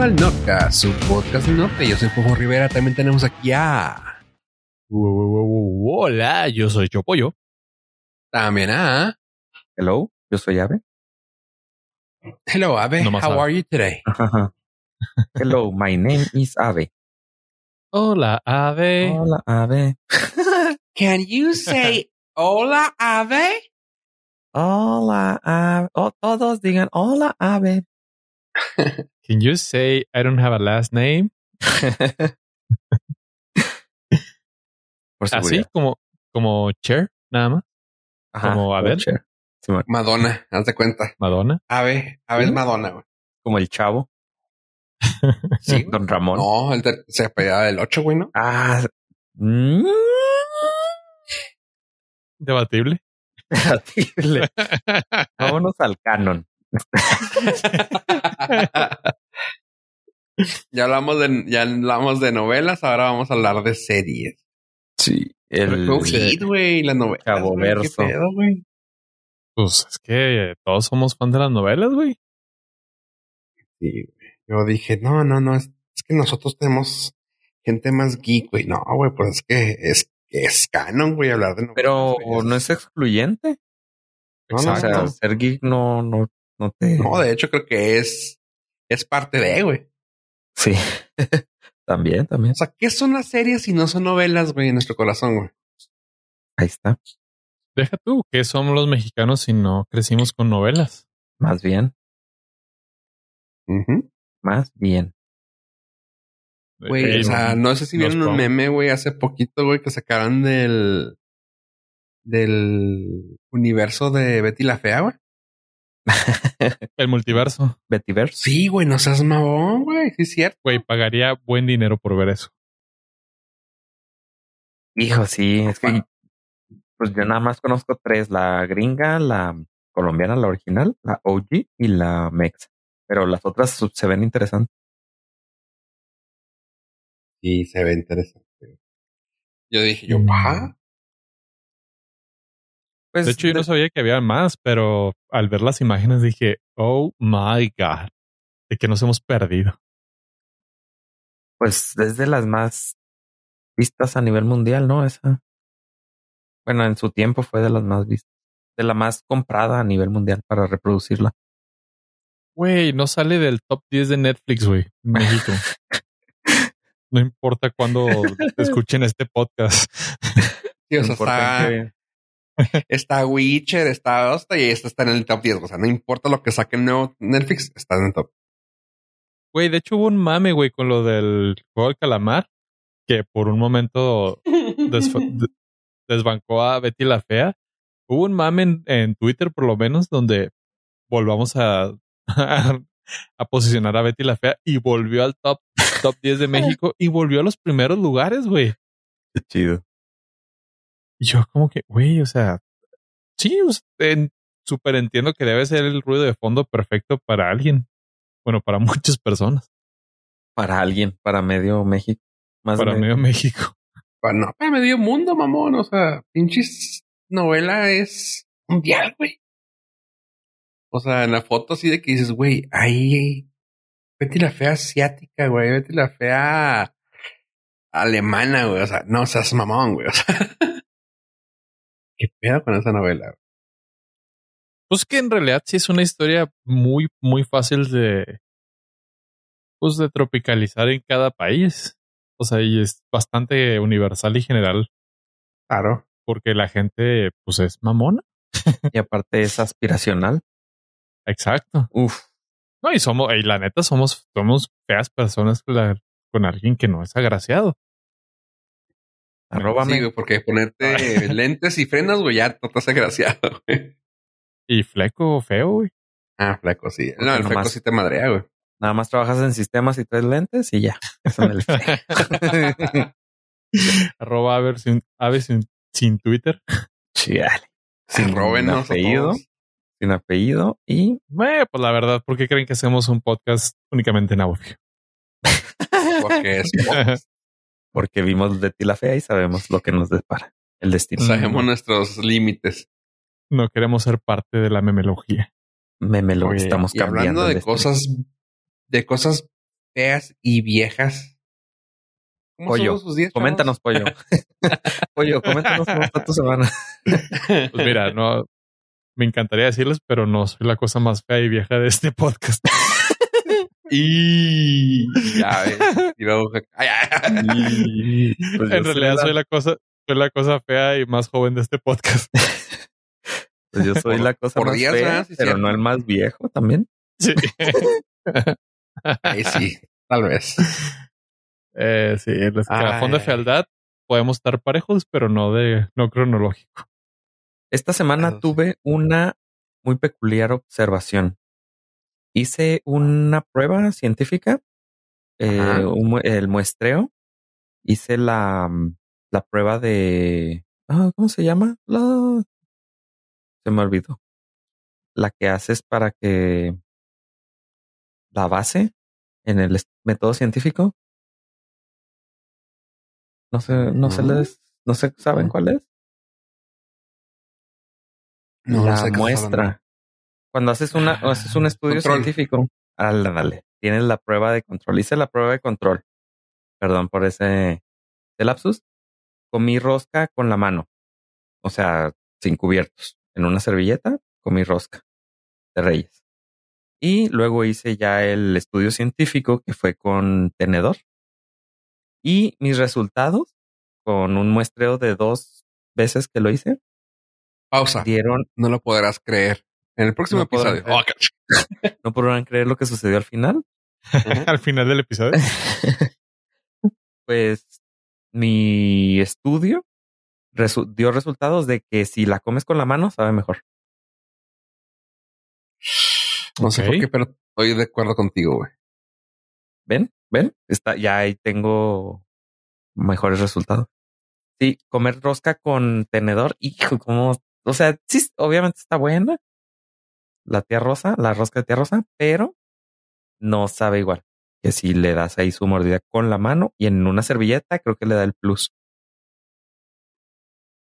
al Notcast, su podcast del norte. Yo soy Fuego Rivera. También tenemos aquí a. Hola, yo soy Chopollo. También a. Hello, yo soy Ave. Hello, Ave. No How Ave. are you today? Hello, my name is Ave. Hola, Ave. Hola, Ave. Can you say hola, Ave? Hola, Ave. Oh, todos digan hola, Ave. Can you say I don't have a last name? Por Así como, como Cher, nada más. Ajá, como Abel. Madonna, haz de cuenta. Madonna. Ave, Ave es ¿Sí? Madonna, güey. Como el chavo, Sí. Don Ramón. No, el de- se apellidaba del 8, güey, ¿no? Ah, Debatible. debatible. Vámonos al canon. ya hablamos de, ya hablamos de novelas, ahora vamos a hablar de series. Sí, el güey. Chavo güey, ¿Qué Verso. pedo, güey? Pues es que todos somos fan de las novelas, güey. Sí, güey. Yo dije, no, no, no, es, es que nosotros tenemos gente más geek, güey. No, güey, pues es que es, es canon, güey, hablar de novelas. Pero no es excluyente. No, no, O sea, no. ser geek no, no, no te. No, de hecho creo que es, es parte de, güey. Sí. también, también. O sea, ¿qué son las series si no son novelas, güey, en nuestro corazón, güey? Ahí está. Deja tú, que somos los mexicanos si no crecimos con novelas? Más bien, más bien. Güey, o sea, no sé si vieron un meme, güey, hace poquito, güey, que sacaron del, del universo de Betty la Fea, güey. El multiverso. Bettyverse. Sí, güey, no seas mamón, güey, sí es cierto. Güey, pagaría buen dinero por ver eso. Hijo, sí, es que pues yo nada más conozco tres, la gringa, la colombiana, la original, la OG y la Mex. Pero las otras se ven interesantes. Sí, se ve interesante. Yo dije, yo, Mm. ¿ah? Pues De hecho, yo no sabía que había más, pero al ver las imágenes dije, oh my God, de que nos hemos perdido. pues es de las más vistas a nivel mundial, ¿no? Esa. Bueno, en su tiempo fue de las más vistas. De la más comprada a nivel mundial para reproducirla. Güey, no sale del top 10 de Netflix, güey, en México. No importa cuándo escuchen este podcast. O No está, está Witcher, está Osta y esta está en el top 10. O sea, no importa lo que saque el nuevo Netflix, está en el top. Güey, de hecho hubo un mame, güey, con lo del juego del calamar, que por un momento desbancó a Betty la Fea. Hubo un mame en, en Twitter, por lo menos, donde volvamos a, a, posicionar a Betty la Fea y volvió al top, top 10 de México y volvió a los primeros lugares, güey. Qué chido. Y yo como que, güey, o sea, sí, en- súper entiendo que debe ser el ruido de fondo perfecto para alguien. Bueno, para muchas personas, Para alguien, para medio México. Más para medio México. Pero no, para medio mundo, mamón. O sea, pinches novela es mundial, güey. O sea, en la foto así de que dices, güey, ahí Betty la fea asiática, güey, Betty la fea alemana, güey. O sea, no seas mamón, güey. O sea, ¿qué pedo con esa novela? Pues que en realidad sí es una historia muy, muy fácil de, pues de tropicalizar en cada país. O sea, y es bastante universal y general Claro. porque la gente, pues es mamona. Y aparte es aspiracional. Exacto. Uf. No, y somos, y la neta somos, somos feas personas con, la- con alguien que no es agraciado. Arróbame. Sí, güey, porque ponerte lentes y frenos, güey, ya no te hace graciado, güey. Y fleco feo, güey. Ah, flaco, sí. Porque No, el nomás- sí te madrea, güey. Nada más trabajas en sistemas y tres lentes y ya. Eso me lo- Arroba a ver sin, ave sin, sin Twitter. Chale. Sin Róbenos a apellido. Sin apellido y Bueno, pues la verdad, ¿por qué creen que hacemos un podcast únicamente en audio? Porque es porque vimos de ti la fea y sabemos lo que nos depara. El destino. sabemos nuestros límites. No queremos ser parte de la memelogía. Meme lo Oye, estamos y cambiando. hablando de destino. cosas, de cosas feas y viejas. ¿Cómo Pollo, sus días, Coméntanos, pollo. pollo, coméntanos cómo está tu semana. Pues mira, no me encantaría decirles, pero no soy la cosa más fea y vieja de este podcast. Y ya ves. Y pues, en realidad soy la cosa, soy la cosa fea y más joven de este podcast. pues yo soy Por- la cosa por más días, fea, pero no el más viejo también. Sí. Ay, sí, tal vez. Eh, sí, el escalafón de fealdad podemos estar parejos, pero no de no cronológico. Esta semana tuve una muy peculiar observación. Hice una prueba científica, eh, un el muestreo. Hice la, mm, la prueba de... ah, ¿Cómo se llama? La... Se me olvidó. La que haces para que la base en el método científico. No sé, no se No. les, no sé, ¿saben cuál es? No, no la sé estás muestra. Cuando haces una, o haces un estudio Control. científico, dale, dale, tienes la prueba de control. Hice la prueba de control. Perdón por ese lapsus. Comí rosca con la mano. O sea, sin cubiertos. En una servilleta, comí rosca de reyes. Y luego hice ya el estudio científico que fue con tenedor. Y mis resultados, con un muestreo de dos veces que lo hice, Pausa. dieron No lo podrás creer. En el próximo No podrán episodio. creer. no podrán creer lo que sucedió al final. Al final del episodio. pues mi estudio resu- dio resultados de que si la comes con la mano sabe mejor. No sé por qué, pero estoy de acuerdo contigo, güey. ¿Ven? ¿Ven? Está, ya ahí tengo mejores resultados. Sí, comer rosca con tenedor, hijo, como, o sea, sí, obviamente está buena. La tía rosa, la rosca de tía rosa, pero no sabe igual que si le das ahí su mordida con la mano y en una servilleta, creo que le da el plus.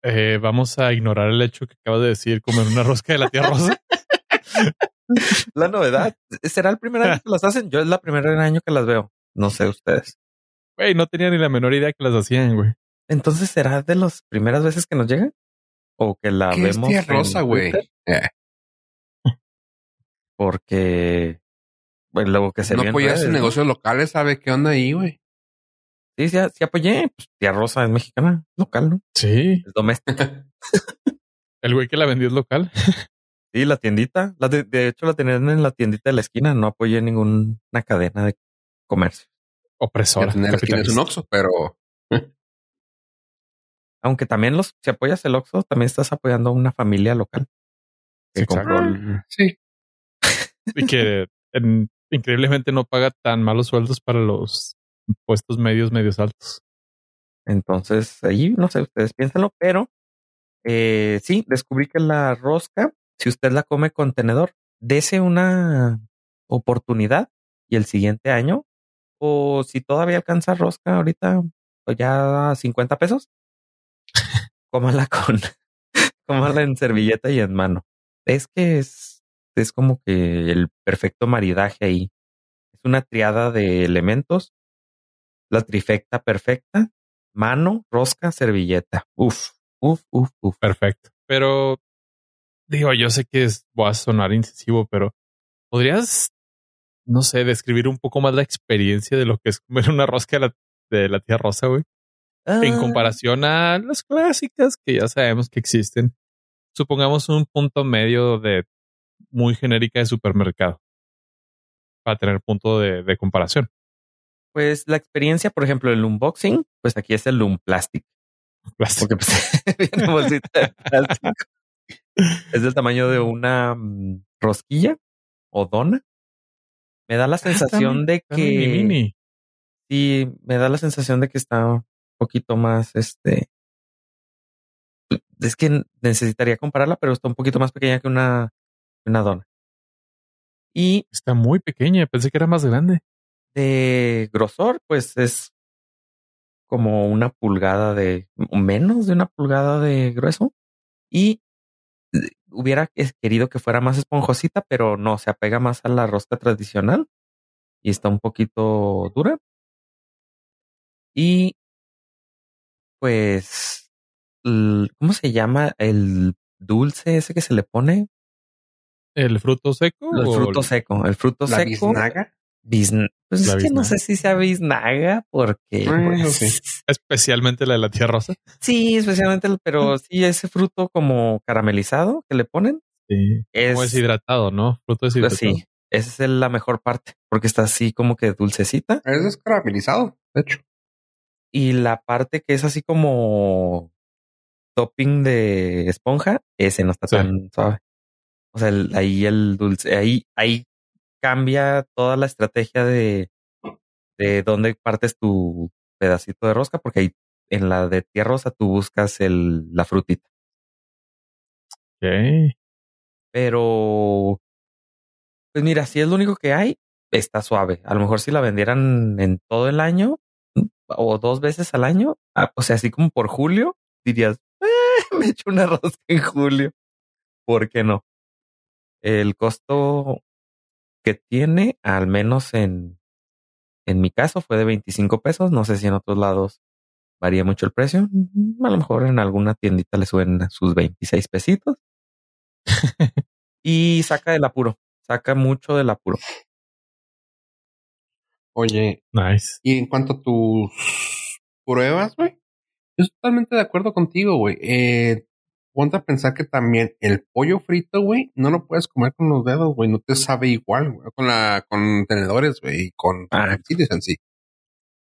Eh, vamos a ignorar el hecho que acabas de decir comer una rosca de la tía Rosa. La novedad. ¿Será el primer año que las hacen? Yo es la primera año que las veo. No sé ustedes. Güey, no tenía ni la menor idea que las hacían, güey. Entonces, ¿será de las primeras veces que nos llegan? ¿O que la ¿Qué es vemos? tía rosa, güey? Eh, Porque bueno, luego que se no apoyas redes, en ¿no? negocios locales, ¿sabe qué onda ahí, güey? Sí, sí, sí apoyé. Pues, tía Rosa es mexicana, local, ¿no? Sí. Es doméstica. El güey que la vendió es local. Sí, la tiendita. La de, de hecho, la tenían en la tiendita de la esquina. No apoyé ninguna cadena de comercio. Opresora. Es un. Oxxo, pero Aunque también los, si apoyas el Oxxo, también estás apoyando a una familia local. Que Sí, exacto. compró el- sí. Y que en- increíblemente no paga tan malos sueldos para los puestos medios, medios altos. Entonces, ahí no sé, ustedes piénsenlo, pero eh, sí, descubrí que la rosca, si usted la come con tenedor, dese una oportunidad y el siguiente año, o si todavía alcanza rosca ahorita, o ya a 50 pesos, cómala con, cómala en servilleta y en mano. Es que es, es como que el perfecto maridaje ahí. Es una triada de elementos, la trifecta perfecta, mano, rosca, servilleta. Uf, uf, uf, uf. Perfecto. Pero digo, yo sé que es, voy a sonar incisivo, pero podrías, no sé, describir un poco más la experiencia de lo que es comer una rosca de la, de la tía Rosa, güey, en Ah, comparación a las clásicas que ya sabemos que existen. Supongamos un punto medio de muy genérica de supermercado para tener punto de, de comparación. Pues la experiencia, por ejemplo, el unboxing, pues aquí es el Unplastic. Porque pues viene bolsita de plástico. Es del tamaño de una mm, rosquilla o dona. Me da la sensación de Está mini, que mini. sí, me da la sensación de que está un poquito más este. Es que necesitaría compararla, pero está un poquito más pequeña que una, una dona. Y Está muy pequeña. Pensé que era más grande. de grosor, pues es como una pulgada de, menos de una pulgada de grueso. Y hubiera querido que fuera más esponjosita, pero no, se apega más a la rosca tradicional. y está un poquito dura. Y pues, ¿cómo se llama el dulce ese que se le pone? ¿El fruto seco? El fruto seco, el fruto ¿La seco. biznaga? Pues es que no sé si sea biznaga porque pues, especialmente la de la tierra rosa. Sí, especialmente, pero sí ese fruto como caramelizado que le ponen. Sí. Es, como deshidratado, ¿no? Fruto pues deshidratado. sí, esa es la mejor parte porque está así como que dulcecita. Es caramelizado, de hecho. Y la parte que es así como topping de esponja, ese no está tan suave. O sea, ahí el dulce, ahí, ahí cambia toda la estrategia de, de dónde partes tu pedacito de rosca, porque ahí en la de tierra rosa tú buscas el, la frutita. Ok. Pero, pues mira, si es lo único que hay, está suave. A lo mejor si la vendieran en todo el año o dos veces al año, ah, o sea, así como por julio, dirías, eh, me echo una rosca en julio. ¿Por qué no? El costo que tiene, al menos en, en mi caso, fue de 25 pesos. No sé si en otros lados varía mucho el precio. Mm, a lo mejor en alguna tiendita le suben sus 26 pesitos. y saca del apuro, saca mucho del apuro. Oye, nice. Y en cuanto a tus pruebas, güey, estoy totalmente de acuerdo contigo, güey. Eh, ponte a pensar que también el pollo frito, güey, no lo puedes comer con los dedos, güey, no te sabe igual, güey, con la, con tenedores, güey, y con ah. en sí.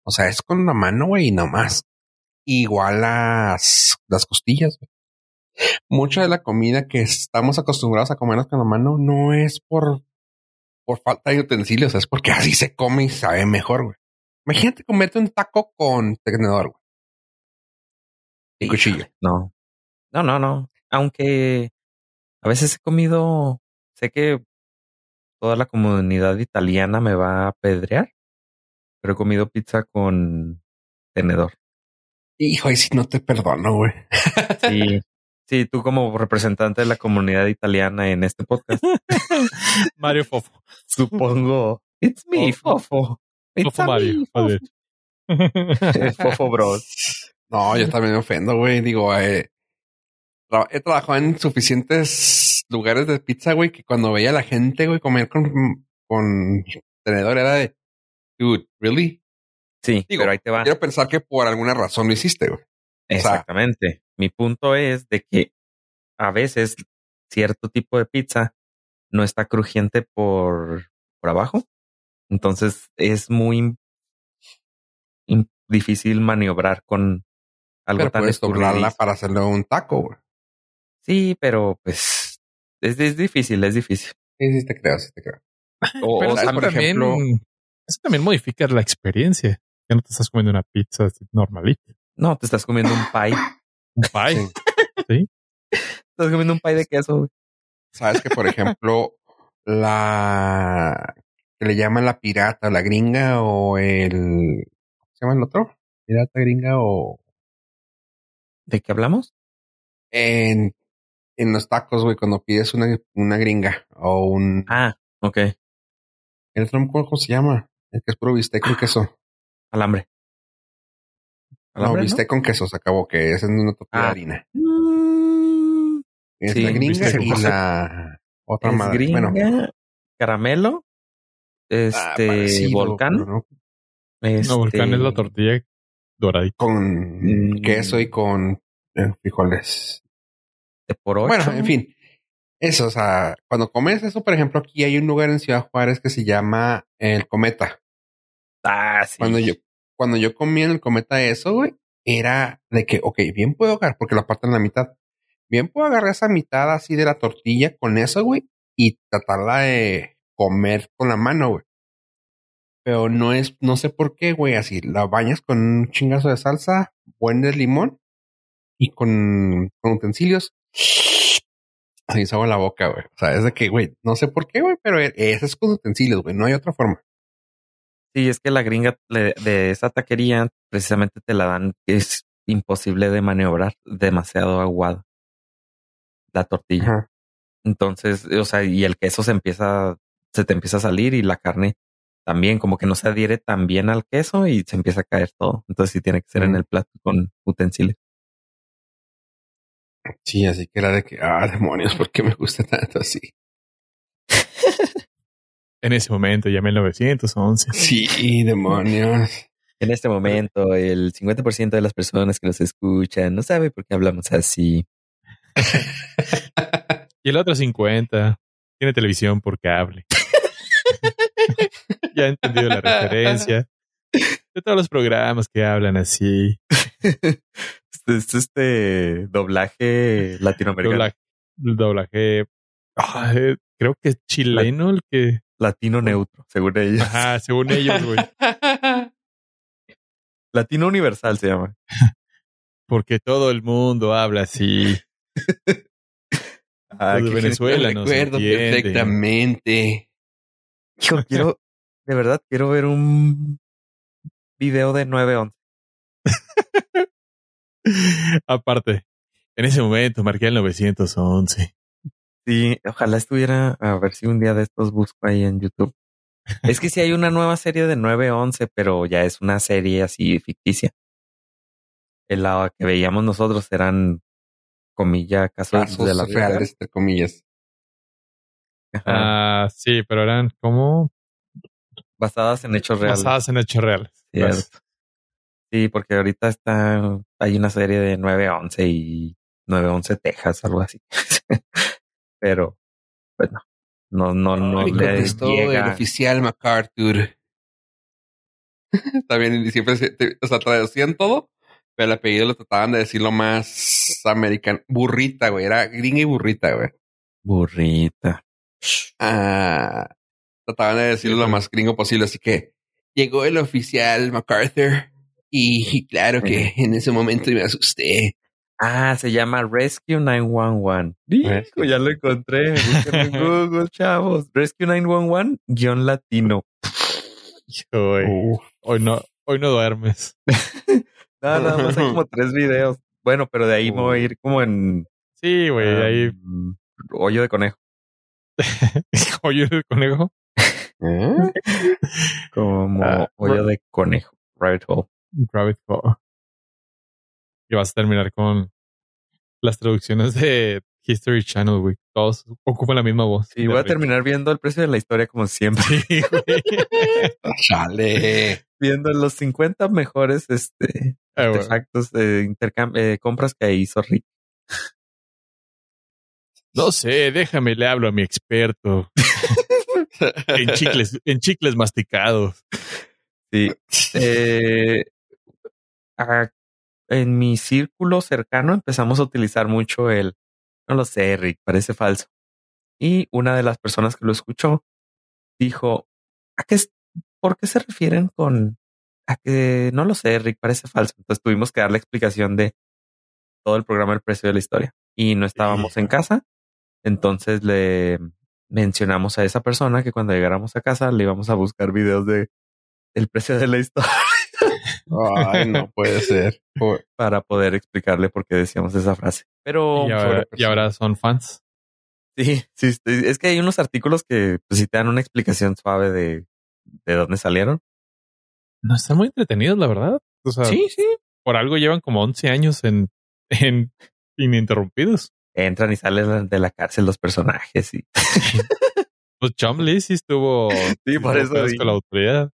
O sea, es con la mano, güey, y nomás. Igual las, las costillas, güey. Mucha de la comida que estamos acostumbrados a comernos con la mano no es por, por falta de utensilios, es porque así se come y sabe mejor, güey. Imagínate comerte un taco con tenedor, güey. Y cuchillo. No, no, no, no. Aunque a veces he comido, sé que toda la comunidad italiana me va a apedrear, pero he comido pizza con tenedor. Hijo, y si no te perdono, güey. Sí, sí, tú como representante de la comunidad italiana en este podcast. Mario Fofo. Supongo. It's me, Fofo. Fofo Mario. Fofo Bros. No, yo también me ofendo, güey. Digo, eh, he trabajado en suficientes lugares de pizza, güey, que cuando veía a la gente, güey, comer con, con tenedor era de, dude, ¿really? Sí, pero ahí te va. Quiero pensar que por alguna razón lo hiciste, güey. Exactamente. Mi punto es de que a veces cierto tipo de pizza no está crujiente por, por abajo. Entonces es muy difícil maniobrar con algo tan puedes para hacerle un taco, güey. Sí, pero pues es, es difícil, es difícil. Sí, sí te creo, sí te creo. O, pero eso, por también, ejemplo, eso también modifica la experiencia. Que no te estás comiendo una pizza normalita. No, te estás comiendo un pie. un pie. Sí. Estás comiendo un pie de queso. Sabes que, por ejemplo, la que le llaman la pirata, la gringa o el ¿cómo se llama el otro? Pirata, gringa o ¿De qué hablamos? En en los tacos, güey, cuando pides una, una gringa o un. Ah, ok. El otro, ¿cómo se llama? El que es puro bistec con queso. Alambre. ¿Alambre no, bistec con queso se acabó, que es en una tortilla de ah. harina. Mm, es la gringa y la otra es madre. Gringa, bueno. caramelo, este, ah, volcán. No. Este, volcán es la tortilla doradita. Con mm. queso y con eh, frijoles por ocho. Bueno, en fin. Eso, o sea, cuando comes eso, por ejemplo, aquí hay un lugar en Ciudad Juárez que se llama el Cometa. Ah, sí. Cuando yo, cuando yo comí en el Cometa eso, güey, era de que, ok, bien puedo agarrar, porque la parte en la mitad. Bien puedo agarrar esa mitad así de la tortilla con eso, güey, y tratarla de comer con la mano, güey. Pero no es, no sé por qué, güey, así la bañas con un chingazo de salsa, buen de limón y con, con utensilios Así se la boca, güey. O sea, es de que, güey, no sé por qué, güey, pero ese es con utensilios, güey. No hay otra forma. Sí, es que la gringa de esa taquería precisamente te la dan, es imposible de maniobrar, demasiado aguada la tortilla. Entonces, o sea, y el queso se empieza, se te empieza a salir y la carne también como que no se adhiere tan bien al queso y se empieza a caer todo. Entonces sí tiene que ser en el plato con utensilios. Sí, así que era de que, ah, demonios, ¿por qué me gusta tanto así? En ese momento llamé al 911. Sí, demonios. En este momento, el 50% de las personas que nos escuchan no sabe por qué hablamos así. Y el otro 50 tiene televisión por cable. ya he entendido la referencia de todos los programas que hablan así. Este, es este doblaje latinoamericano. Doblaje, doblaje ah, eh, creo que es chileno el que. Latino neutro, según ellos. Ajá, según ellos, güey. Latino universal se llama. Porque todo el mundo habla así. Ah, de Venezuela nos recuerdo perfectamente. Hijo, quiero, de verdad, quiero ver un video de 911. Aparte, en ese momento marqué el 911. Sí, ojalá estuviera, a ver si un día de estos busco ahí en YouTube. Es que sí hay una nueva serie de 911, pero ya es una serie así ficticia. En la que veíamos nosotros eran, comilla, casos, Casos de la reales, entre comillas. Ajá, Ah, sí, pero eran como basadas en hechos reales. basadas en hechos reales. Cierto. Sí, porque ahorita está, hay una serie de 911 y 911 Texas, algo así. Pero, pues no, no, no, le contestó el llega. oficial MacArthur. También siempre, se- te- o sea, traducían todo, pero el apellido lo trataban de decirlo más americano. Burrita, güey. Era gringa y burrita, güey. Burrita. Ah, trataban de decirlo lo más gringo posible. Así que llegó el oficial MacArthur. Y claro que en ese momento me asusté. Ah, se llama Rescue 911. Hijo, ya lo encontré. Búsquenlo en Google, chavos. Rescue 911, guion latino. Hoy, hoy no, hoy no duermes. No, nada más hay como tres videos. Bueno, pero de ahí me voy a ir como en Sí, güey, ahí um, hoyo de conejo. hoy el conejo. ¿Eh? Como Ah, hoyo de conejo. Rabbit hole. Rabbit Hole. Y vas a terminar con las traducciones de History Channel, güey. Todos ocupan la misma voz. Y voy a terminar viendo el precio de la historia como siempre. Sí. Chale. viendo los 50 mejores este, Ah, artefactos de eh, compras que hizo Rick. No sé, déjame, le hablo a mi experto en chicles, en chicles masticados. Sí. Eh, en mi círculo cercano empezamos a utilizar mucho el, no lo sé, Rick, parece falso. Y una de las personas que lo escuchó dijo, ¿a qué, es- ¿por qué se refieren con a que no lo sé, Rick, parece falso? Entonces tuvimos que dar la explicación de todo el programa El precio de la historia. Y no estábamos en casa. Entonces le mencionamos a esa persona que cuando llegáramos a casa le íbamos a buscar videos de el precio de la historia Ay, no puede ser. Por- para poder explicarle por qué decíamos esa frase. Pero Y ahora, y ahora son fans. sí, sí, sí, es que hay unos artículos que pues, sí te dan una explicación suave de, de dónde salieron. No están muy entretenidos, la verdad. O sea, sí. por algo llevan como 11 años en, en ininterrumpidos. Entran y salen de la cárcel los personajes y Pues Chumley sí estuvo Sí, por eso con la autoridad.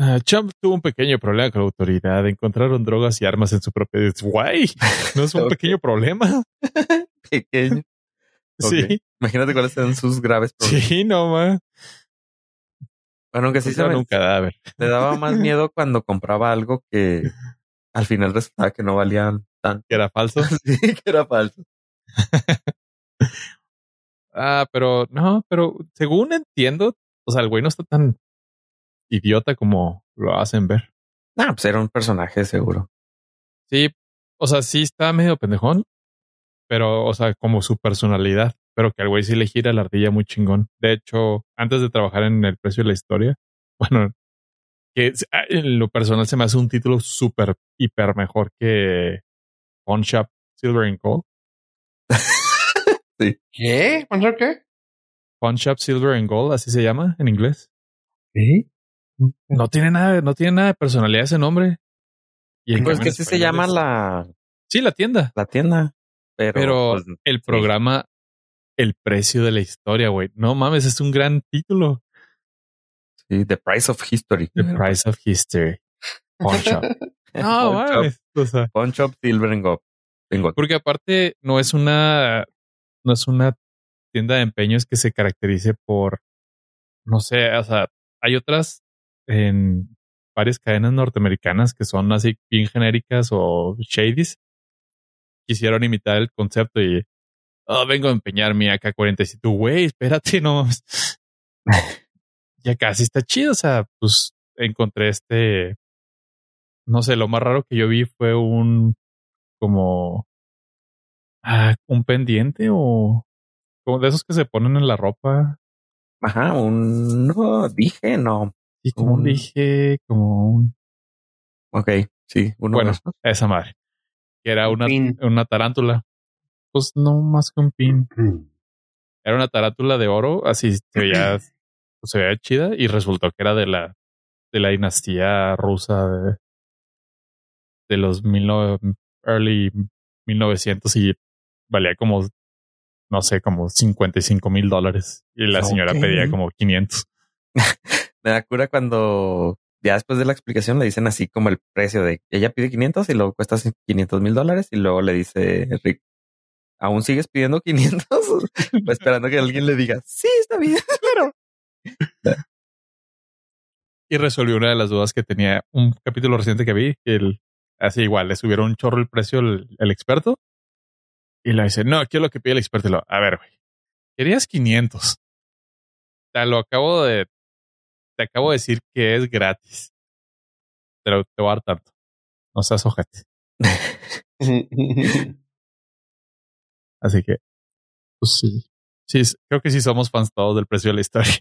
Ah, Chump tuvo un pequeño problema con la autoridad. Encontraron drogas y armas en su propiedad. Guay, no es un pequeño problema. pequeños. Ok. Sí, Imagínate cuáles eran sus graves problemas. sí, no más. Bueno, aunque sí se un cadáver. me daba más miedo cuando compraba algo que al final resultaba que no valían tanto. Que era falso. Sí, que era falso. Ah, pero no, pero según entiendo, o sea, el güey no está tan idiota como lo hacen ver. Ah, pues era un personaje seguro. Sí, o sea, sí está medio pendejón, pero, o sea, como su personalidad, pero que al güey sí le gira la ardilla muy chingón. De hecho, antes de trabajar en el precio de la historia, bueno, que ah, en lo personal se me hace un título súper, hiper mejor que Pawn Shop Silver and Gold. ¿Qué? ¿Cuánto qué? Pawn Shop Silver and Gold, así se llama en inglés. ¿Sí? No tiene nada, no tiene nada de personalidad ese nombre. Y pues que así se llama la. Sí, la tienda. La tienda. Pero, Pero pues, el programa, el precio de la historia, güey. No mames, es un gran título. Sí, The Price of History. The Price of History. Punch Up. no, mames. O sea, Punch Up Silver and Gold. Porque aparte no es una, no es una tienda de empeños que se caracterice por, no sé, o sea, hay otras en varias cadenas norteamericanas que son así bien genéricas o shadies. Quisieron imitar el concepto y oh, vengo a empeñar mi AK-47. Güey, espérate, no. ya casi está chido. O sea, pues encontré este. No sé, lo más raro que yo vi fue un como ah, un pendiente o como de esos que se ponen en la ropa. Ajá, un no dije, no. Y como un, dije, como un. Ok, sí, uno bueno, esa madre. Que era una, una tarántula. Pues no más que un pin. Era una tarántula de oro, así se veía, se veía chida, y resultó que era de la de la dinastía rusa de, de los mil early 1900 y valía como, no sé, como 55 mil dólares. Y la señora pedía como 500. Me da cura cuando ya después de la explicación le dicen así como el precio de ella pide 500 y luego cuesta 500 mil dólares y luego le dice ¿aún sigues pidiendo 500? esperando que alguien le diga, sí, está bien, pero... y resolvió una de las dudas que tenía un capítulo reciente que vi, el Así igual, le subieron un chorro el precio el, experto. Y le dice, no, ¿qué es lo que pide el experto? lo, a ver, güey, querías 500. Te lo acabo de, te acabo de decir que es gratis. Pero te voy a dar tanto. No seas ojete. Así que, pues sí. Sí, creo que sí somos fans todos del precio de la historia.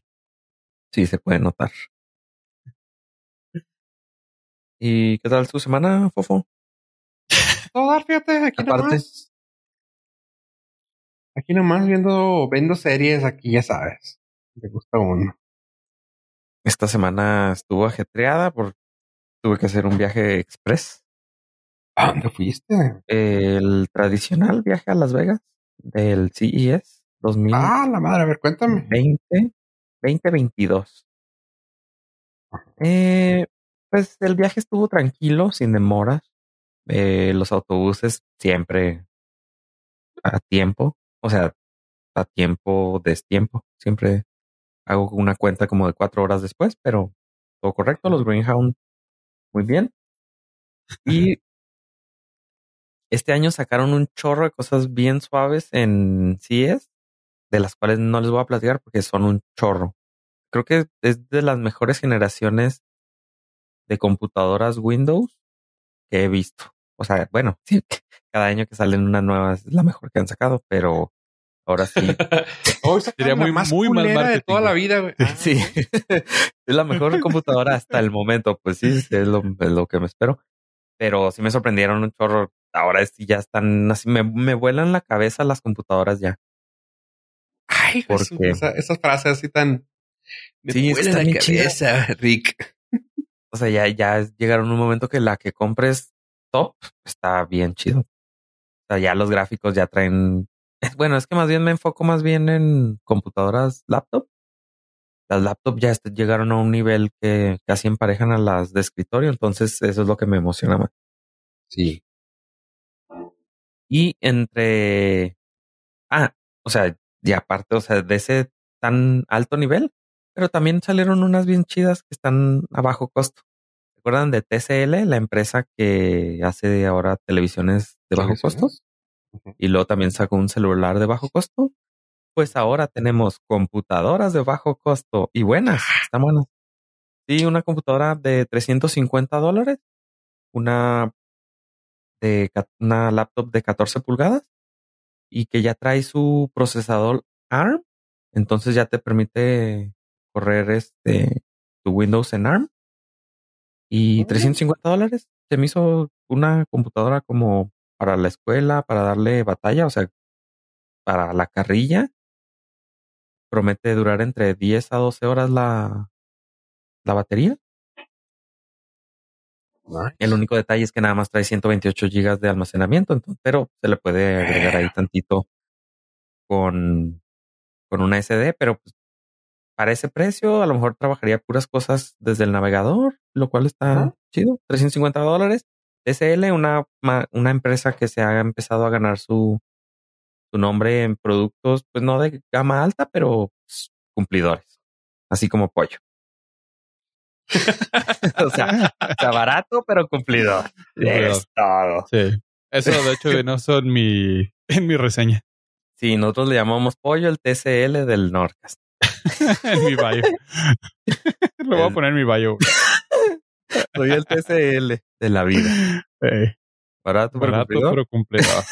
Sí, se puede notar. ¿Y qué tal tu semana, Fofo? Todo fíjate, aquí nomás. Aquí nomás viendo, viendo series, aquí ya sabes. Me gusta uno. Esta semana estuvo ajetreada porque tuve que hacer un viaje express. ¿A dónde fuiste? El tradicional viaje a Las Vegas del CES 2000. Ah, la madre, a ver, cuéntame. 20, 2022. Eh, pues el viaje estuvo tranquilo, sin demoras. Eh, los autobuses siempre a tiempo, o sea, a tiempo, destiempo. Siempre hago una cuenta como de cuatro horas después, pero todo correcto. Los Greenhound muy bien. Y este año sacaron un chorro de cosas bien suaves en CES, de las cuales no les voy a platicar porque son un chorro. Creo que es de las mejores generaciones de computadoras Windows que he visto. O sea, bueno, sí, cada año que salen una nueva es la mejor que han sacado, pero ahora sí. Sería muy, más muy mal de toda la vida, güey. Sí, es la mejor computadora hasta el momento. Pues sí, es lo, lo que me espero. Pero sí me sorprendieron un chorro. Ahora sí ya están así, me, me vuelan la cabeza las computadoras ya. Ay, porque esas frases así tan. Me sí, vuelan la cabeza, Rick. O sea, ya, ya llegaron un momento que la que compres top está bien chido. O sea, ya los gráficos ya traen. Bueno, es que más bien me enfoco más bien en computadoras laptop. Las laptops ya llegaron a un nivel que casi emparejan a las de escritorio, entonces eso es lo que me emociona más. Sí. Y entre. Ah, o sea, y aparte, o sea, de ese tan alto nivel, pero también salieron unas bien chidas que están a bajo costo. ¿Recuerdan de TCL, la empresa que hace ahora televisiones de bajo costo? Y luego también sacó un celular de bajo costo. Pues ahora tenemos computadoras de bajo costo y buenas, ah. están buenas. Sí, una computadora de 350 dólares, una de una laptop de 14 pulgadas y que ya trae su procesador ARM, entonces ya te permite correr este tu Windows en ARM. Y 350 dólares se me hizo una computadora como para la escuela, para darle batalla, o sea, para la carrilla. Promete durar entre 10 a 12 horas la, la batería. Nice. El único detalle es que nada más trae 128 gigas de almacenamiento, entonces, pero se le puede agregar ahí tantito con, con una SD, pero pues, para ese precio a lo mejor trabajaría puras cosas desde el navegador, lo cual está chido. 350 dólares. SL, una, una empresa que se ha empezado a ganar su, su nombre en productos, pues no de gama alta, pero pues, cumplidores, así como pollo. o, sea, barato, pero cumplidor. Es todo. Sí. Eso de hecho vino en mi, en mi reseña, Sí, nosotros le llamamos pollo el TCL del Nordcast. en mi bio. Lo voy a poner en mi bio. Soy el TCL de la vida. Eh, Barato, pero barato, pero cumplidor.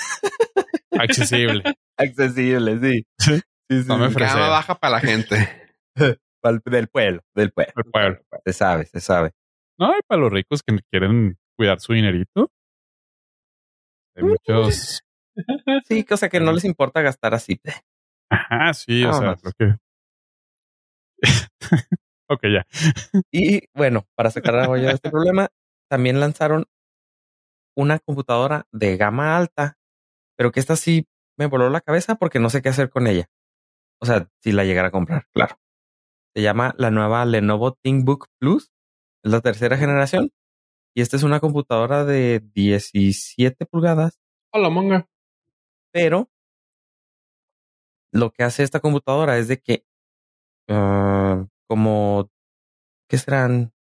Accesible. accesible, sí. Sí. Sí, sí, No me. Gama baja para la gente. Del pueblo, del pueblo. El pueblo. Se sabe, se sabe. No, y para los ricos que quieren cuidar su dinerito. Hay muchos. Sí, cosa que no les importa gastar así. Ajá, sí, o sea, lo que. ok, ya. Y bueno, para sacar a olla de este problema, también lanzaron una computadora de gama alta, pero que esta sí me voló la cabeza porque no sé qué hacer con ella. O sea, si la llegara a comprar, claro. Se llama la nueva Lenovo ThinkBook Plus. Es la tercera generación. Y esta es una computadora de 17 pulgadas, Hola, monga. pero lo que hace esta computadora es de que ah, como, ¿qué serán?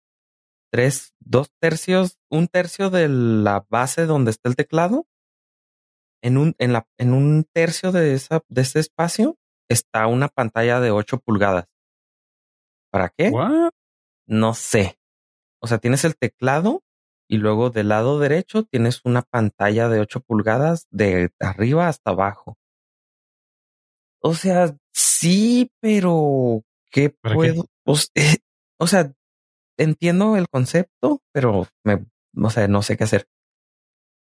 Tres, dos tercios, un tercio de la base donde está el teclado. En un, en la, en un tercio de esa, de ese espacio está una pantalla de 8 pulgadas. ¿Para qué? What? No sé. O sea, tienes el teclado y luego del lado derecho tienes una pantalla de 8 pulgadas de arriba hasta abajo. O sea, sí, pero ¿qué ¿Para qué? puedo? Pues, eh, o sea, entiendo el concepto, pero me, no sé, no sé qué hacer.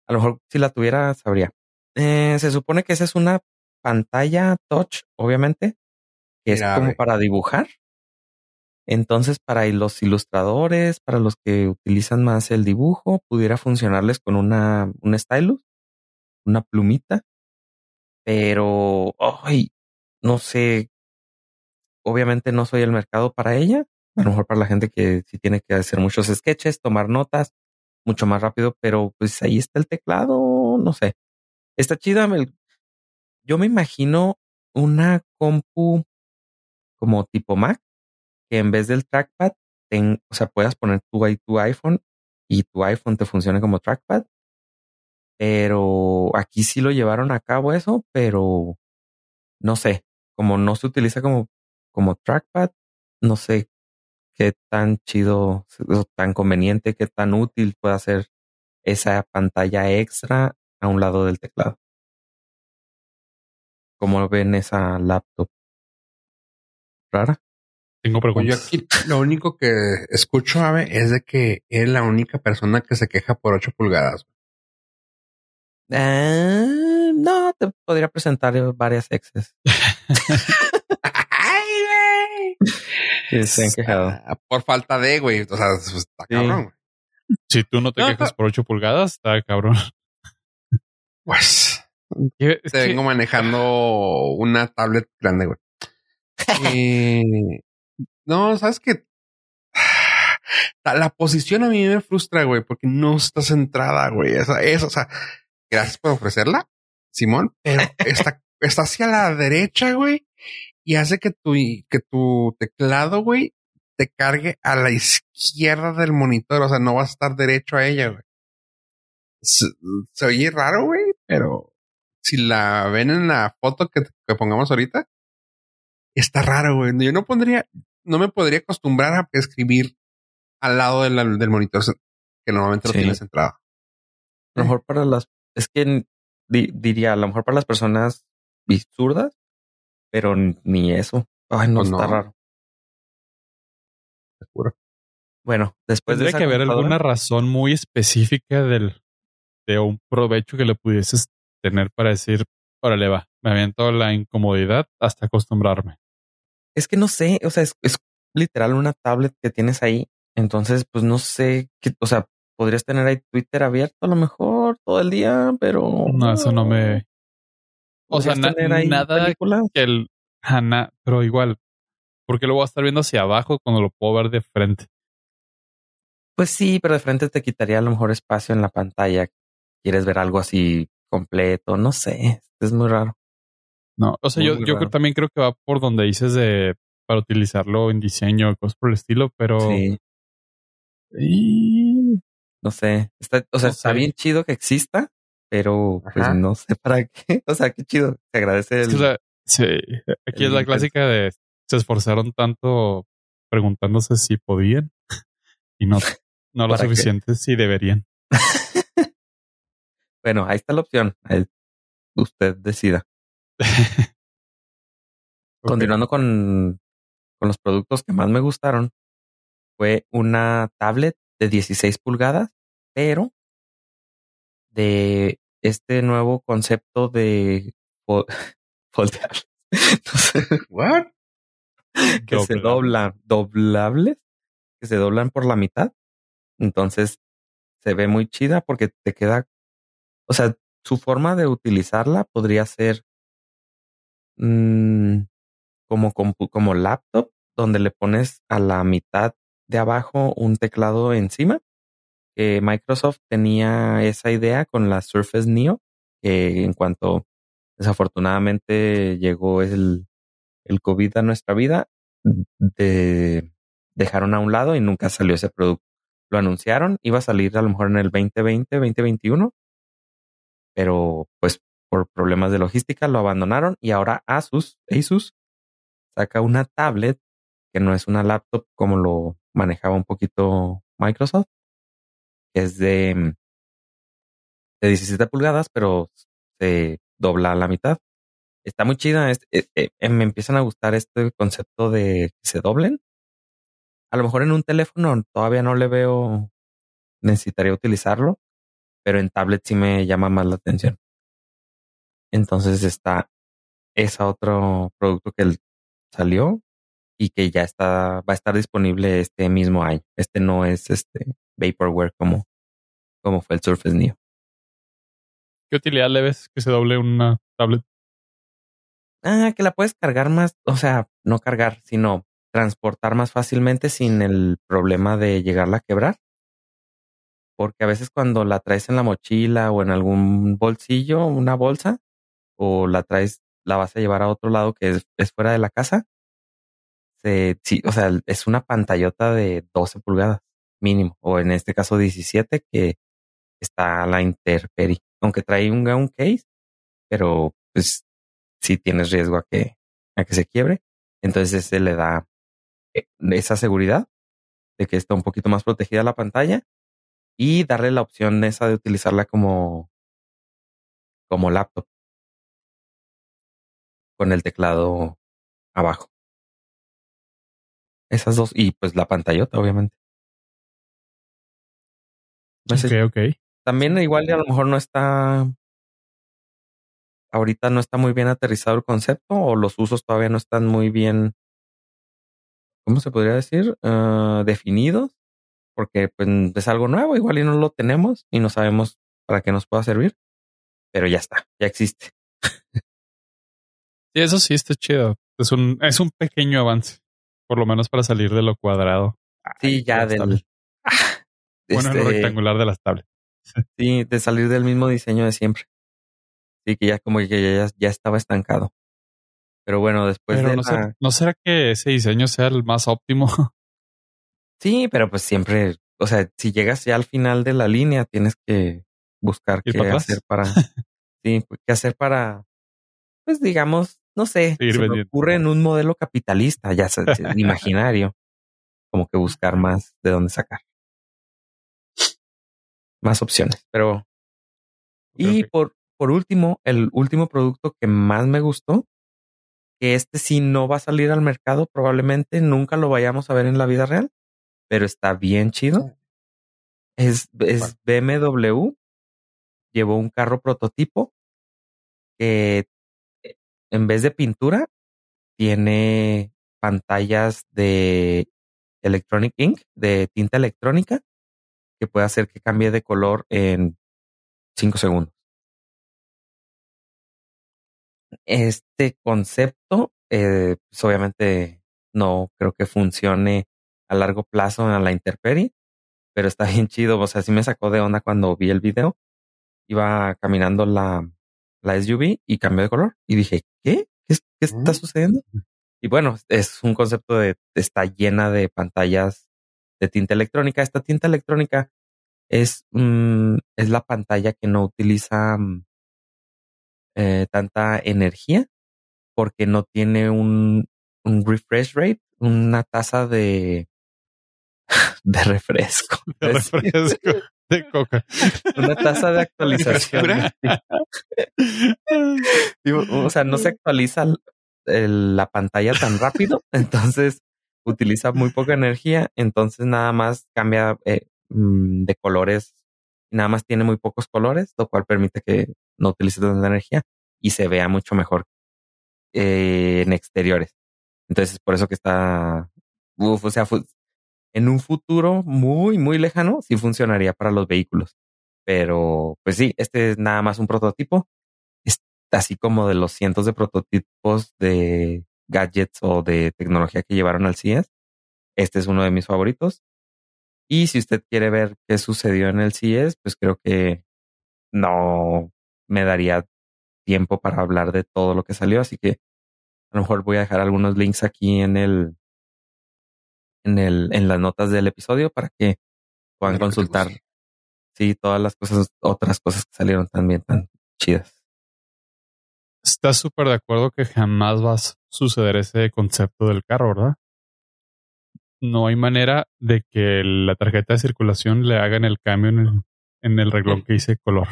A lo mejor si la tuviera, sabría. Eh, se supone que esa es una pantalla touch, obviamente, que es como para dibujar. Entonces, para los ilustradores, para los que utilizan más el dibujo, pudiera funcionarles con una, un stylus, una plumita. Pero, ay, no sé. Obviamente no soy el mercado para ella. A lo mejor para la gente que sí tiene que hacer muchos sketches, tomar notas mucho más rápido, pero pues ahí está el teclado, no sé. Está chida. Yo me imagino una compu como tipo Mac, que en vez del trackpad, ten- o sea, puedas poner tu, ahí tu iPhone y tu iPhone te funcione como trackpad. Pero aquí sí lo llevaron a cabo eso, pero no sé, como no se utiliza como, como trackpad, no sé qué tan chido o tan conveniente, qué tan útil puede ser esa pantalla extra a un lado del teclado. Como ven esa laptop rara. Tengo Pues yo preguntas. aquí lo único que escucho, Ave, es de que es la única persona que se queja por 8 pulgadas. Ah, no, te podría presentar varias exes. ¡Ay, güey! que se han quejado. Ah, Por falta de, güey. O sea, pues, está Sí. cabrón, güey. Si tú no te No, quejas por 8 pulgadas, está cabrón. Pues Es te que- vengo manejando una tablet grande, güey. Eh, no, sabes que la posición a mí me frustra, güey, porque no está centrada, güey. Esa es, o sea, gracias por ofrecerla, Simón, pero está, está hacia la derecha, güey, y hace que tu, que tu teclado, güey, te cargue a la izquierda del monitor. O sea, no vas a estar derecho a ella, güey. Se, se oye raro, güey, pero si la ven en la foto que, que pongamos ahorita, está raro, güey. Yo no pondría, no me podría acostumbrar a escribir al lado de la- del monitor que normalmente lo tienes centrado. A lo mejor para las, es que di- diría, a lo mejor para las personas zurdas, pero ni eso. Ay, no Pues está no. raro. Seguro. Bueno, después de Tendría esa que haber alguna razón muy específica del, de un provecho que le pudieses tener para decir, órale va, me aviento la incomodidad hasta acostumbrarme. Es que no sé, o sea, es, es literal una tablet que tienes ahí Entonces, pues no sé qué, o sea, podrías tener ahí Twitter abierto a lo mejor todo el día, pero No, eso no me. O sea, na- nada películas. que el. Ana, pero igual. Porque lo voy a estar viendo hacia abajo cuando lo puedo ver de frente. Pues sí, pero de frente te quitaría a lo mejor espacio en la pantalla. Quieres ver algo así completo, no sé, es muy raro. No, o sea, Muy, yo, muy yo creo- también creo que va por donde dices de para utilizarlo en diseño, cosas por el estilo, pero. Sí, Y- no sé, está, o sea, No está sé. bien chido que exista, pero pues Ajá. no sé para qué. O sea, qué chido. Se agradece es el, que, o sea, sí, aquí el es la clásica de se esforzaron tanto preguntándose si podían y no, no lo suficiente si deberían. Bueno, ahí está la opción. Ahí usted decida. Continuando con, con los productos que más me gustaron, fue una tablet de 16 pulgadas, pero de este nuevo concepto de fo- foldeable. No sé, What? que se doblan, doblables, que se doblan por la mitad. Entonces se ve muy chida porque te queda, o sea, su forma de utilizarla podría ser mm, como, como laptop, donde le pones a la mitad de abajo un teclado encima. Que Microsoft tenía esa idea con la Surface Neo, que en cuanto desafortunadamente llegó el, el COVID a nuestra vida, de, dejaron a un lado y nunca salió ese producto. Lo anunciaron, iba a salir a lo mejor en el 2020, 2021, pero pues por problemas de logística lo abandonaron y ahora Asus, Asus saca una tablet que no es una laptop como lo manejaba un poquito Microsoft, es de, mm, de 17 pulgadas, pero se dobla a la mitad. Está muy chida. es- eh, eh, me empiezan a gustar este concepto de que se doblen. A lo mejor en un teléfono todavía no le veo, necesitaría utilizarlo, pero en tablet sí me llama más la atención. Entonces está ese otro producto que salió y que ya está, va a estar disponible este mismo año. Este no es este vaporware como, como fue el Surface Neo. ¿Qué utilidad le ves que se doble una tablet? Ah, que la puedes cargar más, o sea, no cargar, sino transportar más fácilmente sin el problema de llegarla a quebrar. Porque a veces cuando la traes en la mochila o en algún bolsillo, una bolsa, o la traes, la vas a llevar a otro lado que es, es fuera de la casa, se, sí, o sea, es una pantallota de 12 pulgadas mínimo, o en este caso 17, que está a la intemperie. Aunque trae un, un case, pero pues sí tienes riesgo a que, a que se quiebre. Entonces se le da eh, esa seguridad de que está un poquito más protegida la pantalla y darle la opción esa de utilizarla como, como laptop con el teclado abajo. Esas dos y pues la pantallota, obviamente. No sé, Ok, ok. También igual y a lo mejor no está ahorita no está muy bien aterrizado el concepto o los usos todavía no están muy bien, ¿cómo se podría decir? Ah, definidos, porque pues es algo nuevo, igual y no lo tenemos y no sabemos para qué nos pueda servir, pero ya está, ya existe. Sí, eso sí está chido. Es un, es un pequeño avance, por lo menos para salir de lo cuadrado. Sí, Ay, ya del... Bueno, en lo este, rectangular de las tablets. Sí, de salir del mismo diseño de siempre. Sí, que ya como que ya, ya estaba estancado. Pero bueno, después Pero de no, la- será, ¿no será que ese diseño sea el más óptimo? Sí, pero pues siempre, o sea, si llegas ya al final de la línea, tienes que buscar ¿Ir qué para hacer para, sí, qué hacer para, pues digamos, no sé, se me ocurre en un modelo capitalista, ya se- imaginario, como que buscar más de dónde sacar. Más opciones, pero y por, por último, el último producto que más me gustó, que este sí no va a salir al mercado, probablemente nunca lo vayamos a ver en la vida real, pero está bien chido. Es, es BMW, llevó un carro prototipo que en vez de pintura tiene pantallas de Electronic Ink de tinta electrónica que puede hacer que cambie de color en 5 segundos. Este concepto, eh, pues obviamente no creo que funcione a largo plazo en la intemperie, pero está bien chido. O sea, sí me sacó de onda cuando vi el video. Iba caminando la, la SUV y cambió de color. Y dije, ¿qué? ¿Qué, está mm. sucediendo? Y bueno, es un concepto de está llena de pantallas de tinta electrónica. Esta tinta electrónica es, mm, es la pantalla que no utiliza mm, eh, tanta energía porque no tiene un, un refresh rate, una tasa de, de refresco. De refresco. De coca. Una tasa de actualización. o sea, no se actualiza la pantalla tan rápido, entonces utiliza muy poca energía, entonces nada más cambia eh, mm, de colores, nada más tiene muy pocos colores, lo cual permite que no utilice tanta energía y se vea mucho mejor eh, en exteriores. Entonces, por eso que está, uf, o sea, en un futuro muy, muy lejano, sí funcionaría para los vehículos. Pero, pues sí, este es nada más un prototipo. Es así como de los cientos de prototipos de gadgets o de tecnología que llevaron al CES. Este es uno de mis favoritos. Y si usted quiere ver qué sucedió en el CES, pues creo que no me daría tiempo para hablar de todo lo que salió. Así que a lo mejor voy a dejar algunos links aquí en el, en el, en las notas del episodio para que puedan consultar. Sí, todas las cosas, otras cosas que salieron también tan chidas. Estás súper de acuerdo que jamás va a suceder ese concepto del carro, ¿verdad? No hay manera de que la tarjeta de circulación le hagan el cambio en el, en el reglón que dice color.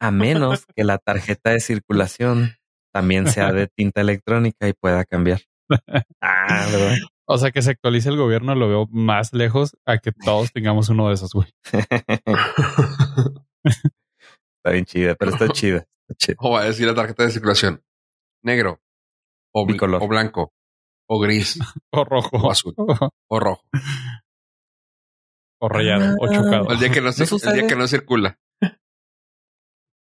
A menos que la tarjeta de circulación también sea de tinta electrónica y pueda cambiar. Ah, ¿verdad? O sea, que se actualice el gobierno lo veo más lejos a que todos tengamos uno de esos, güey. está bien chida, pero está chida. O va a decir la tarjeta de circulación. Negro. O, o blanco. O gris. o rojo. O azul. o rojo. O rayado. o chocado. El día que no, el día que no circula.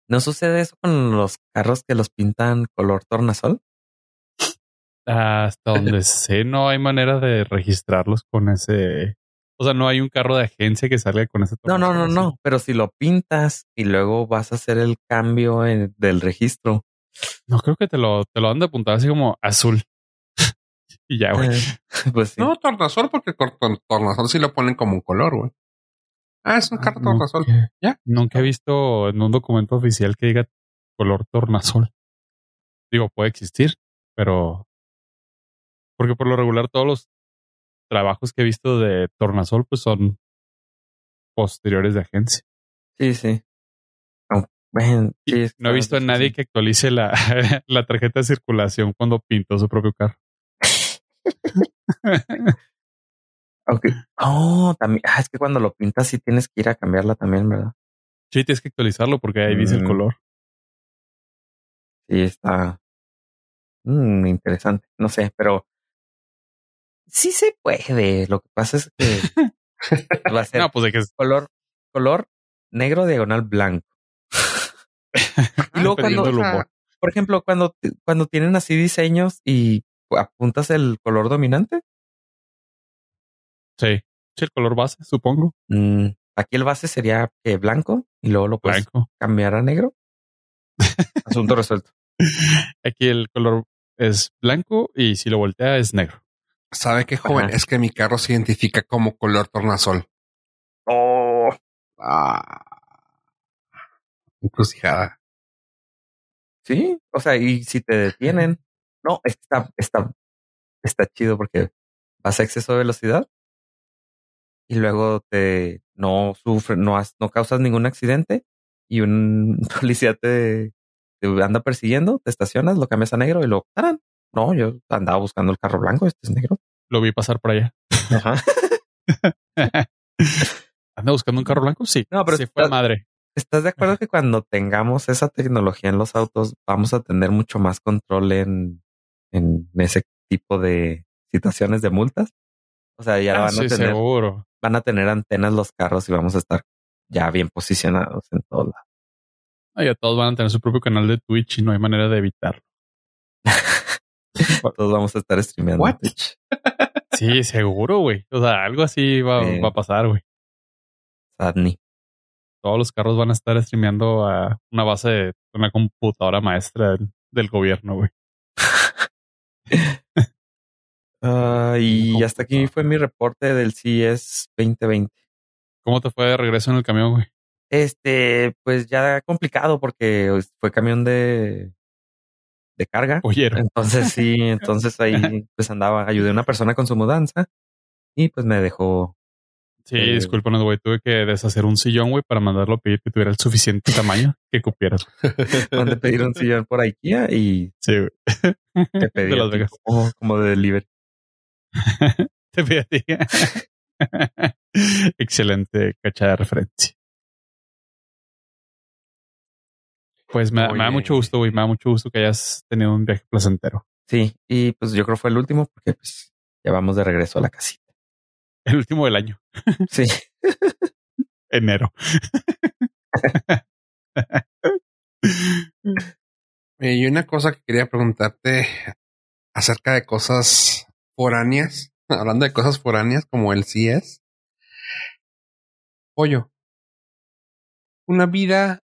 ¿No sucede eso con los carros que los pintan color tornasol? Hasta donde sé, no hay manera de registrarlos con ese. O sea, no hay un carro de agencia que salga con ese. No, no, no, no. Pero si lo pintas y luego vas a hacer el cambio del registro. No creo que te lo, te lo han de apuntar así como azul. y ya, güey. Eh, pues No, tornasol, porque tornasol sí lo ponen como un color, güey. Ah, es un carro tornasol. Ya. Nunca he visto en un documento oficial que diga color tornasol. Digo, puede existir, pero porque por lo regular todos los trabajos que he visto de Tornasol pues son posteriores de agencia. Sí, sí. no he visto a nadie que actualice la, la tarjeta de circulación cuando pintó su propio carro. okay. Oh, también. Ah, es que cuando lo pintas sí tienes que ir a cambiarla también, ¿verdad? Sí, tienes que actualizarlo porque ahí dice el mm. color. Sí, está mm, interesante. No sé, pero sí se puede. Lo que pasa es que va a ser no, pues de que es... color, color negro diagonal blanco. y luego cuando, por ejemplo, cuando, cuando tienen así diseños y apuntas el color dominante. Sí, sí, el color base, supongo. Mm, aquí el base sería blanco y luego lo puedes cambiar a negro. Asunto resuelto. Aquí el color es blanco y si lo voltea es negro. ¿Sabe qué, joven? Es que mi carro se identifica como color tornasol. Oh. Ah. Encrucijada. Sí, o sea, y si te detienen, no, está, está, está chido porque vas a exceso de velocidad y luego te no sufre, no, no causas ningún accidente y un policía te, te anda persiguiendo, te estacionas, lo cambias a negro y lo ¡tarán! No, yo andaba buscando el carro blanco, este es negro. Lo vi pasar por allá. Ajá. ¿Anda buscando un carro blanco? Sí. No, pero sí fue madre. ¿Estás de acuerdo que cuando tengamos esa tecnología en los autos vamos a tener mucho más control en, en ese tipo de situaciones de multas? O sea, ya Ah, van a tener, seguro. van a tener antenas los carros y vamos a estar ya bien posicionados en todos lados. Ya todos van a tener su propio canal de Twitch y no hay manera de evitarlo. Todos vamos a estar streameando. What? Sí, seguro, güey. O sea, algo así va, a pasar, güey. Sadney. Todos los carros van a estar streameando a una base de una computadora maestra del, del gobierno, güey. Ah, y hasta aquí fue mi reporte del CES 2020. ¿Cómo te fue de regreso en el camión, güey? Este, pues ya complicado porque pues, fue camión de, de carga. Oyeron. Entonces sí, entonces ahí pues andaba, ayudé a una persona con su mudanza y pues me dejó. Sí, Eh, discúlpanos, güey. Tuve que deshacer un sillón, güey, para mandarlo a pedir que tuviera el suficiente tamaño que cupieras. Mandé pedir un sillón por IKEA y Sí, güey. te pedí De como, como de delivery. Te pedí a ti. Excelente cacha de referencia. Pues me, da- me da Oye. mucho gusto, güey. Me da mucho gusto que hayas tenido un viaje placentero. Sí, y pues yo creo fue el último porque pues ya vamos de regreso a la casita. El último del año, Sí. enero. Eh, y una cosa que quería preguntarte acerca de cosas foráneas, hablando de cosas foráneas como el CIES. Pollo. Una vida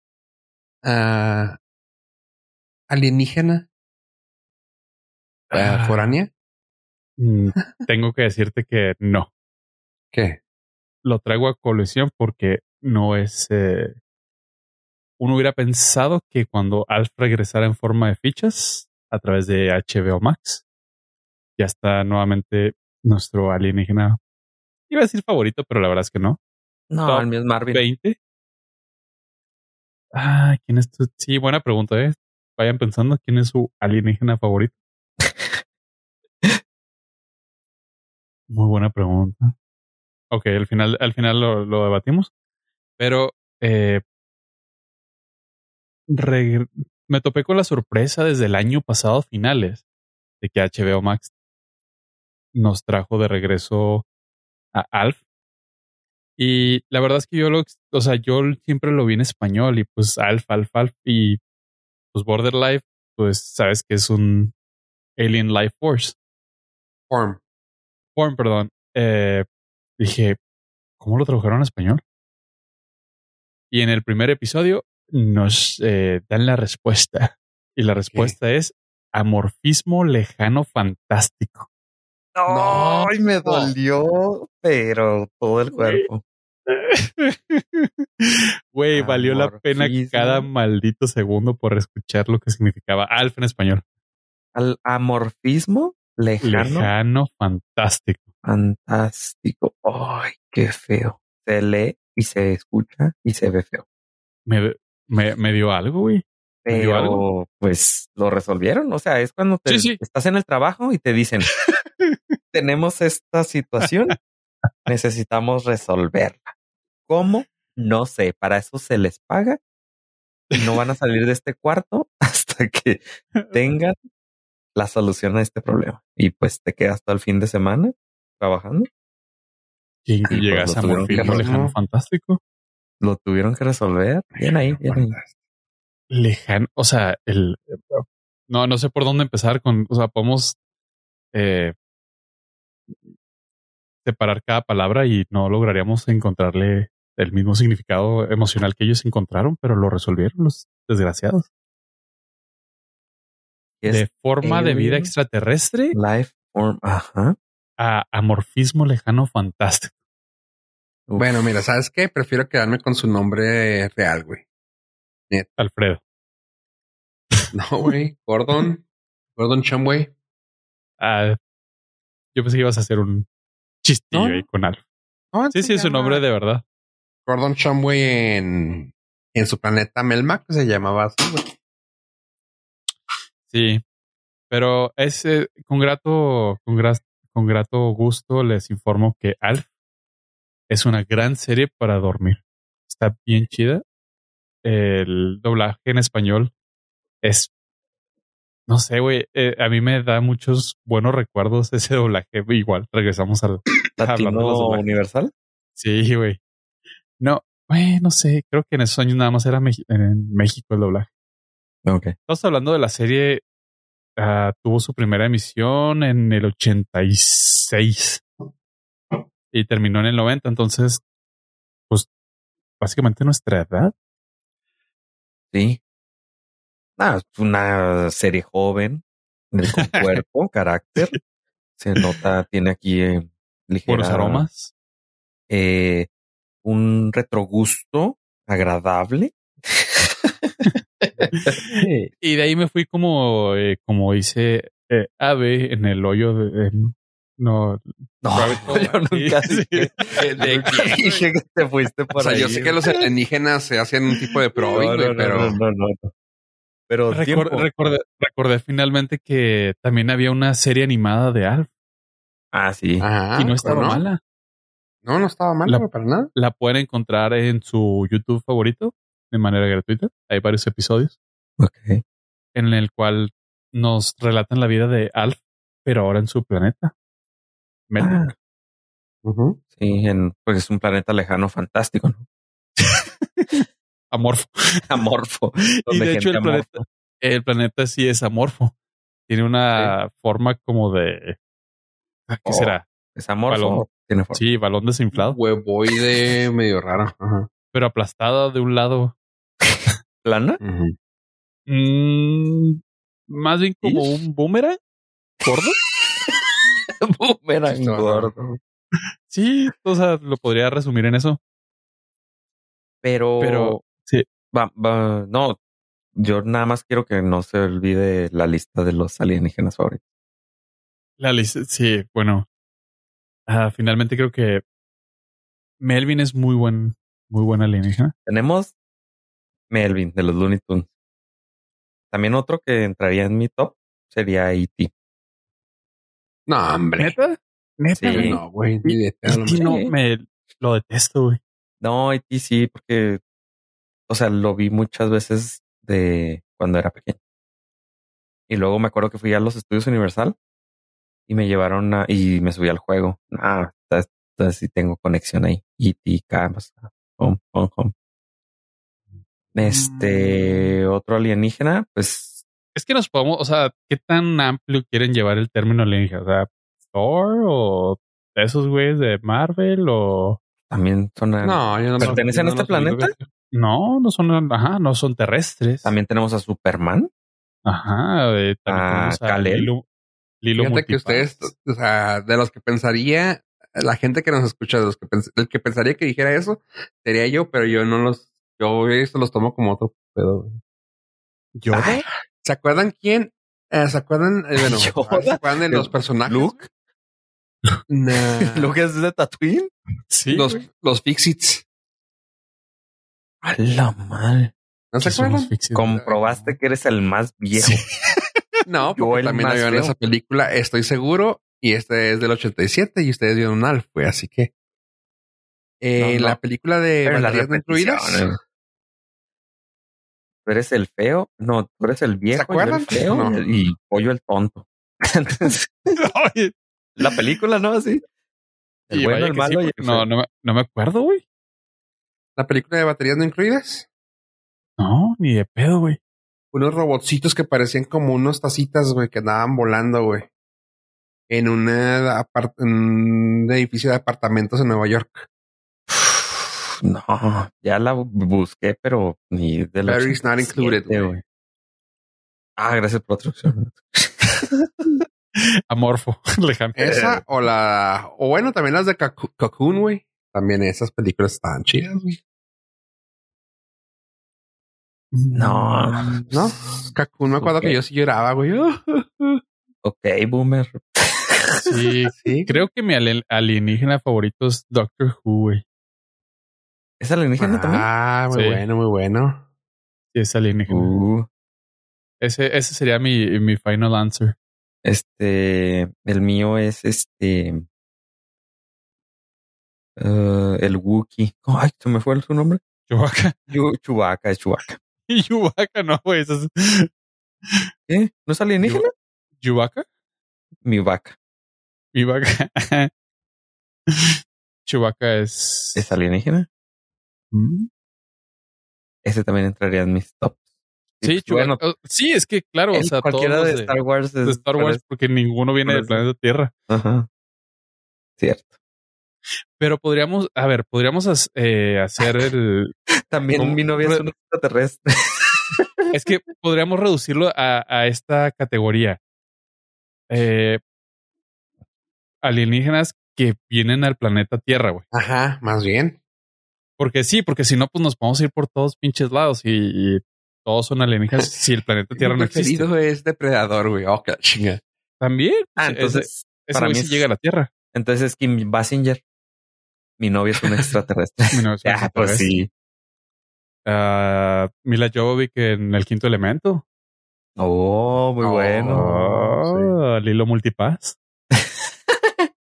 ah, alienígena foránea. Mm, Tengo que decirte que no. ¿Qué? Lo traigo a colisión porque no es. eh, Uno hubiera pensado que cuando Alf regresara en forma de fichas a través de HBO Max, ya está nuevamente nuestro alienígena. Iba a decir favorito, pero la verdad es que no. No, Top el mío es Marvin. 20. Ah, ¿quién es tu? Sí, buena pregunta, ¿eh? Vayan pensando quién es su alienígena favorito. Muy buena pregunta. Ok, al final, al final lo, lo debatimos. Pero eh, me topé con la sorpresa desde el año pasado, finales, de que HBO Max nos trajo de regreso a Alf. Y la verdad es que yo lo, o sea, yo siempre lo vi en español y pues Alf, Alf, Alf y pues Border Life, pues sabes que es un Alien Life Force. Form. Form, perdón. Eh, dije, ¿cómo lo tradujeron en español? Y en el primer episodio nos eh, dan la respuesta. Y la respuesta es amorfismo lejano fantástico. No, Ay, me dolió, pero todo el cuerpo. Güey, valió la pena cada maldito segundo por escuchar lo que significaba Alf en español. Al amorfismo lejano, Lejano fantástico. fantástico. Ay, qué feo. Se lee y se escucha y se ve feo. Me, me, me dio algo, güey. ¿Me dio Pero pues lo resolvieron. O sea, es cuando te, Sí, sí. estás en el trabajo y te dicen, tenemos esta situación, necesitamos resolverla. ¿Cómo? No sé, para eso se les paga no van a salir de este cuarto hasta que tengan la solución a este problema. Y pues te quedas todo el fin de semana trabajando. Y pues, llegas a lejano fantástico. Lo tuvieron que resolver. Bien ahí, bien ahí. lejano, o sea, el no, no sé por dónde empezar con, o sea, podemos eh, separar cada palabra y no lograríamos encontrarle el mismo significado emocional que ellos encontraron, pero lo resolvieron los desgraciados. Es de forma de vida extraterrestre Life form. Ajá. a amorfismo lejano fantástico. Uf. Bueno, mira, ¿sabes qué? Prefiero quedarme con su nombre real, güey. Alfredo. No, güey. Gordon. Gordon Shumway. Ah, yo pensé que ibas a hacer un chistillo No. ahí con Alf. No, Sí, se sí, es su llama nombre de verdad. Gordon Shumway en, en su planeta Melmac se llamaba así, güey. Sí, pero es eh, con grato, con, gra- con grato gusto les informo que Alf es una gran serie para dormir. Está bien chida. El doblaje en español es, no sé, güey, eh, a mí me da muchos buenos recuerdos ese doblaje. Igual, regresamos al, Latino. Universal. Sí, güey. No, güey, no sé. Creo que en esos años nada más era en México el doblaje. Ok. Estamos hablando de la serie. ah, tuvo su primera emisión en el 86 y terminó en el 90. Entonces, pues básicamente nuestra edad. Sí. Ah, una serie joven, de- con cuerpo, carácter. Se nota, tiene aquí eh, ligera, Buenos aromas. eh, un retrogusto agradable. Y de ahí me fui como, eh, como dice eh, Ave en el hoyo de. en- no, No, yo nunca sí, dije, ¿De qué? dije que te fuiste O por sea, ahí. yo sé que los alienígenas se hacen un tipo de probing, No, no, güey, no, pero no, no, no. Pero recordé, recordé finalmente que también había una serie animada de Alf Ah, sí. Ajá, y no estaba mala. No, no estaba mal, La- güey, para nada. La pueden encontrar en su YouTube favorito de manera gratuita. Hay varios episodios Ok. en el cual nos relatan la vida de Alf, pero ahora en su planeta. Ah, sí, en, pues es un planeta lejano fantástico, ¿no? Amorfo. Amorfo. Y de hecho el planeta, el planeta sí es amorfo. Tiene una forma como de... ¿Qué Oh. será? ¿Es amorfo? Balón. Tiene forma. Sí, balón desinflado, Huevoide medio raro. Ajá. pero aplastado de un lado. ¿Plana? Mm, más bien como ¿Ish? un boomerang. ¿Gordo? Boomerang gordo. Sí, o sea, lo podría resumir en eso. Pero, Pero, sí. va- va- no, yo nada más quiero que no se olvide la lista de los alienígenas favoritos. La lista, sí, bueno. Ah, finalmente creo que Melvin es muy buen, muy buen alienígena. Tenemos Melvin de los Looney Tunes. También otro que entraría en mi top sería E E.T. No, hombre. ¿Neta? ¿Neta? Sí. güey? No, güey. Hombre. no, me lo detesto, güey. No, E.T. sí, porque, o sea, lo vi muchas veces de cuando era pequeño. Y luego me acuerdo que fui a los estudios Universal y me llevaron a, y me subí al juego. Ah, entonces, entonces sí tengo conexión ahí. E.T. Camas, home, home, home. Este otro alienígena, pues Es que nos podemos, o sea, ¿qué tan amplio quieren llevar el término alienígena? O sea, Thor o esos güeyes de Marvel o también son. No, yo no ¿Pertenecen a yo no este los ubico, planeta? No, no son, ajá, no son terrestres. También tenemos a Superman. Ajá, eh, también Ah, tenemos a Kal-El. Lilo, Lilo Fíjate que ustedes, o sea, de los que pensaría, la gente que nos escucha, de los que pens- el que pensaría que dijera eso, sería yo, pero yo no los, yo esto los tomo como otro pedo. ¿Yoda? Ay, ¿Se acuerdan quién? Eh, ¿Se acuerdan? eh, bueno, Yoda. ¿se acuerdan de los personajes? Luke. Nah. Luke es de Tatooine. Sí, los, los Fixits. A la mal. ¿No se ¿Qué son los acuerdan? Comprobaste que eres el más viejo. No, Yo porque el también en feo. esa película, estoy seguro, y este es del 87 y ustedes vieron un Alf, güey, así que. Eh, No, no. La película de Pero las baterías no incluidas. Tú eres el feo. No, tú eres el viejo. y yo acuerdan? el feo No. y pollo el tonto. La película, ¿no? Así. El y bueno, el malo sí, y el no, no, me, no me acuerdo, güey. La película de baterías no incluidas. No, ni de pedo, güey. Unos robotcitos que parecían como unos tacitas, güey, que andaban volando, güey. En, una apart- en un edificio de apartamentos en Nueva York. No, ya la bu- busqué, pero ni de los. Batteries not included, güey. Ah, gracias por la traducción. Amorfo, lejano. Esa o la. O bueno, también las de Cocoon, Cocoon, güey. También esas películas estaban chidas, güey. No. ¿No? Cocoon, me acuerdo que yo sí lloraba, güey. Ok, boomer. Sí, Sí. creo que mi alienígena favorito es Doctor Who, güey. ¿Es alienígena también? Ah, muy Sí. bueno, muy bueno. Sí, es alienígena. Uh, Ese, ese sería mi, mi final answer. este, el mío es este. eh, el Wookiee. Ay, se me fue su nombre. Chewbacca. Yu- Chewbacca, es Chewbacca. Y Chewbacca, no, güey. eso es- ¿Qué? ¿No es alienígena? ¿Chewbacca? Mi vaca. Mi vaca. Chewbacca es. ¿Es alienígena? Mm. Ese también entraría en mis tops. Sí, pues, Chewbacca- bueno, oh, sí, es que claro, o sea, todos cualquiera los de Star Wars es de Star Wars, porque ninguno viene del planeta Tierra. Ajá. Cierto. Pero podríamos, a ver, podríamos eh, hacer el. También mi novia es un extraterrestre. es que podríamos reducirlo a, a esta categoría. Eh, alienígenas que vienen al planeta Tierra, güey. Ajá, más bien. Porque sí, porque si no, pues nos podemos ir por todos pinches lados y, y todos son alienígenas si el planeta Tierra Mi no existe. preferido es depredador, güey. Oh, chinga. También. Ah, ese- entonces, ese para mí sí es- llega a la Tierra. entonces es Kim Basinger. Mi novia es un extraterrestre. Mi novia es un ah, pues sí. Ah, Mila Jovovich en el quinto elemento. Oh, muy Oh, bueno. Ah, Lilo Multipass.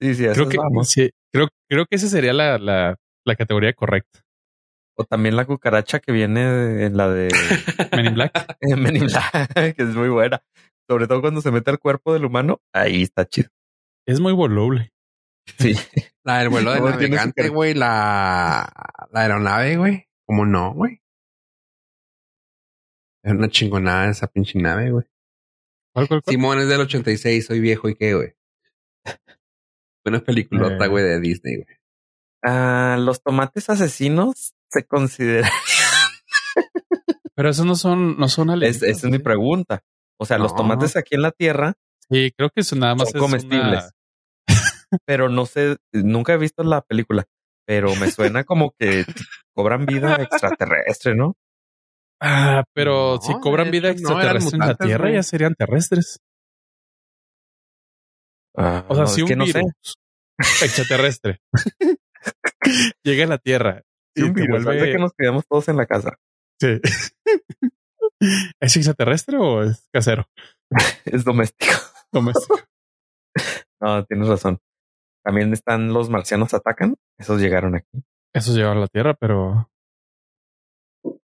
Sí, sí, Creo que, sí, creo, creo que esa sería la, la, la categoría correcta. O también la cucaracha que viene en la de Men in Black. Men in Black, que es muy buena. Sobre todo cuando se mete al cuerpo del humano. Ahí está chido. Es muy voluble. Sí. La del vuelo de No, tiene navegante, güey. La, la aeronave, güey. ¿Cómo no, güey? Es una chingonada esa pinche nave, güey. ¿Cuál, cuál, cuál? Simón es del 86, soy viejo y qué, güey. Una peliculota, Eh. güey, de Disney, güey. Ah, los tomates asesinos se consideran. Pero esos no son, no son Es, alienígenas. esa es mi ¿sí? pregunta. O sea, los tomates aquí en la tierra, Sí, creo que eso nada más Son es comestibles. una- pero no sé, nunca he visto la película, pero me suena como que cobran vida extraterrestre, ¿no? Ah, pero No, si cobran vida no, extraterrestre en la Tierra, ya serían terrestres. Ah, O sea, no, si un que sé. virus extraterrestre llega a la Tierra Si y un virus, vuelve... que nos quedamos todos en la casa. Sí. ¿Es extraterrestre o es casero? Es doméstico. Doméstico. No, tienes razón. También están los marcianos atacan. Esos llegaron aquí. Esos llegaron a la Tierra, pero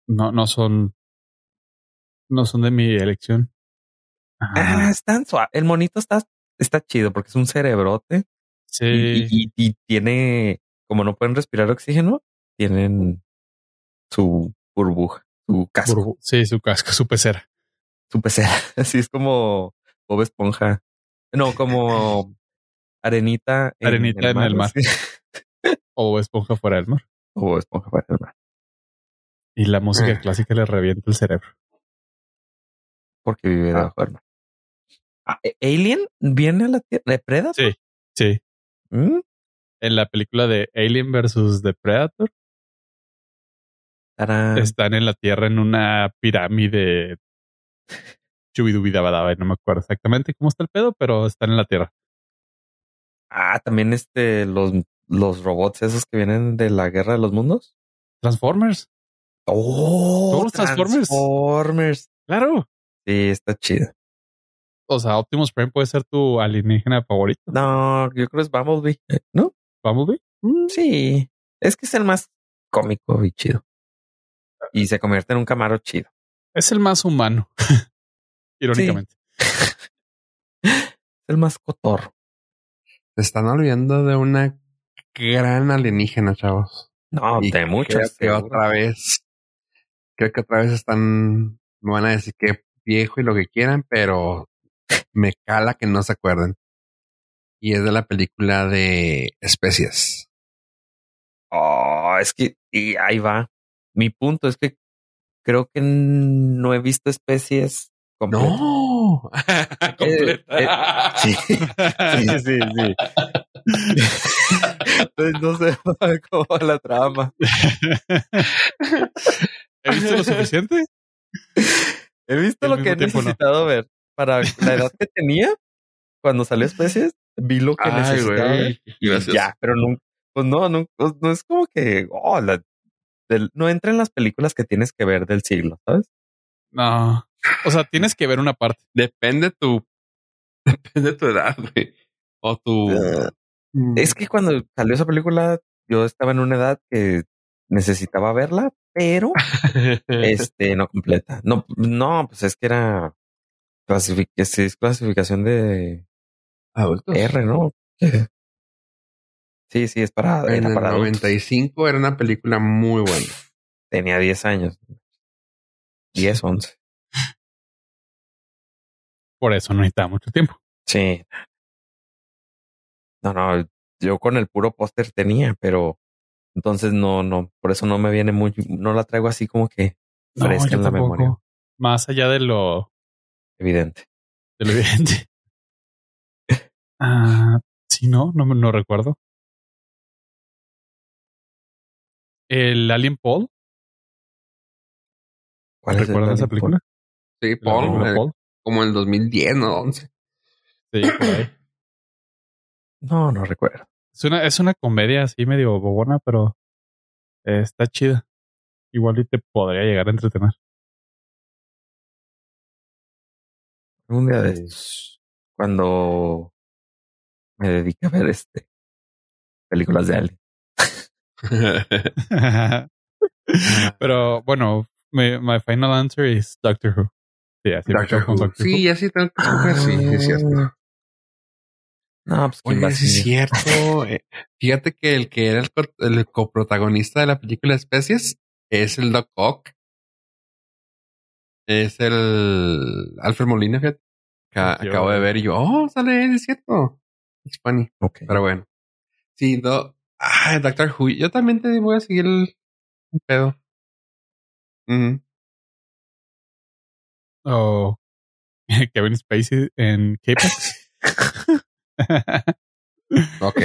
no, no son, no son de mi elección. Ah, Ah, están suaves. El monito está, está chido porque es un cerebrote sí. y, y- y tiene, como no pueden respirar oxígeno, tienen su burbuja, su casco, Burbu- sí, su casco, su pecera. su pecera. Así es como Bob Esponja. No, como arenita, Arenita en el mar. sí. O esponja fuera del mar. O Esponja para el mar. Y la música Ah. clásica le revienta el cerebro. Porque vive Ah. debajo del mar. Ah, ¿e- ¿Alien viene a la Tierra? ¿Depreda? Sí, sí. ¿Mm? En la película de Alien versus The Predator, Tarán. están en la Tierra en una pirámide. Chubidubidabadaba, no me acuerdo exactamente cómo está el pedo, pero están en la Tierra. Ah, también este, los, los robots esos que vienen de la guerra de los mundos. Transformers. Oh, Todos los Transformers. Transformers. Claro. Sí, está chido. O sea, Optimus Prime puede ser tu alienígena favorito. No, yo creo que es Bumblebee, ¿no? Bumblebee. Mm, Sí, es que es el más cómico y chido. Y se convierte en un camaro chido. Es el más humano. Irónicamente. Es el más cotorro. Se están olvidando de una gran alienígena, chavos. No, Y de creo muchas. que seguro. otra vez, creo que otra vez están, me van a decir que viejo y lo que quieran, pero me cala que no se acuerden. Y es de la película de especies. Oh, es que, y ahí va. Mi punto es que creo que no he visto especies No, Completa. Sí, sí, sí, sí. Entonces no sé cómo va la trama. ¿He visto lo suficiente? He visto lo que he tiempo, no. necesitado ver. Para la edad que tenía, cuando salió especies, vi lo que necesitaba ver. Ya, pero no, pues no, no, pues no es como que, oh, la- del- no entra en las películas que tienes que ver del siglo, ¿sabes? No. O sea, tienes que ver una parte. Depende tu, depende tu edad, güey. O tu. Eh, Es que cuando salió esa película, yo estaba en una edad que necesitaba verla, pero este no completa. No, no, pues es que era clasific- es clasificación de adultos. R, ¿no? Sí, sí, es para. En era el para adultos. 95 era una película muy buena. Tenía 10 años. 10, 11. Por eso no necesitaba mucho tiempo. Sí. No, no, yo con el puro póster tenía, pero entonces no, no, por eso no me viene muy, no la traigo así como que fresca en la tampoco. memoria. Más allá de lo, Evidente. de lo evidente. Ah, sí, no, no, no recuerdo. El Alien Paul, ¿Cuál es el ¿recuerdan esa película? Sí, La Paul, eh, Paul. Como en el 2010, ¿no? 11. Sí, por ahí. No, no recuerdo. Es una, es una comedia así medio bobona, pero eh, está chida. Igual y te podría llegar a entretener. Un día de estos, cuando me dediqué a ver este películas de Alien. pero bueno, my, my final answer is Doctor Who. Sí, así Doctor Who. Doctor Who. Sí, ya sí tengo que escoger, sí, sí, es cierto. No, pues Oye, sí es cierto. Eh, Fíjate que el que era el, co- el coprotagonista de la película Especies es el Doc Ock. Es el Alfred Molina, fíjate. Ca- Yo- acabo de ver y yo, oh, sale él, es cierto. Es funny. Ok. Pero bueno. Sí, no. Ah, Doctor Who. Yo también te voy a seguir el, el pedo. Ujú. O Kevin Spacey en K-Pax. Ok.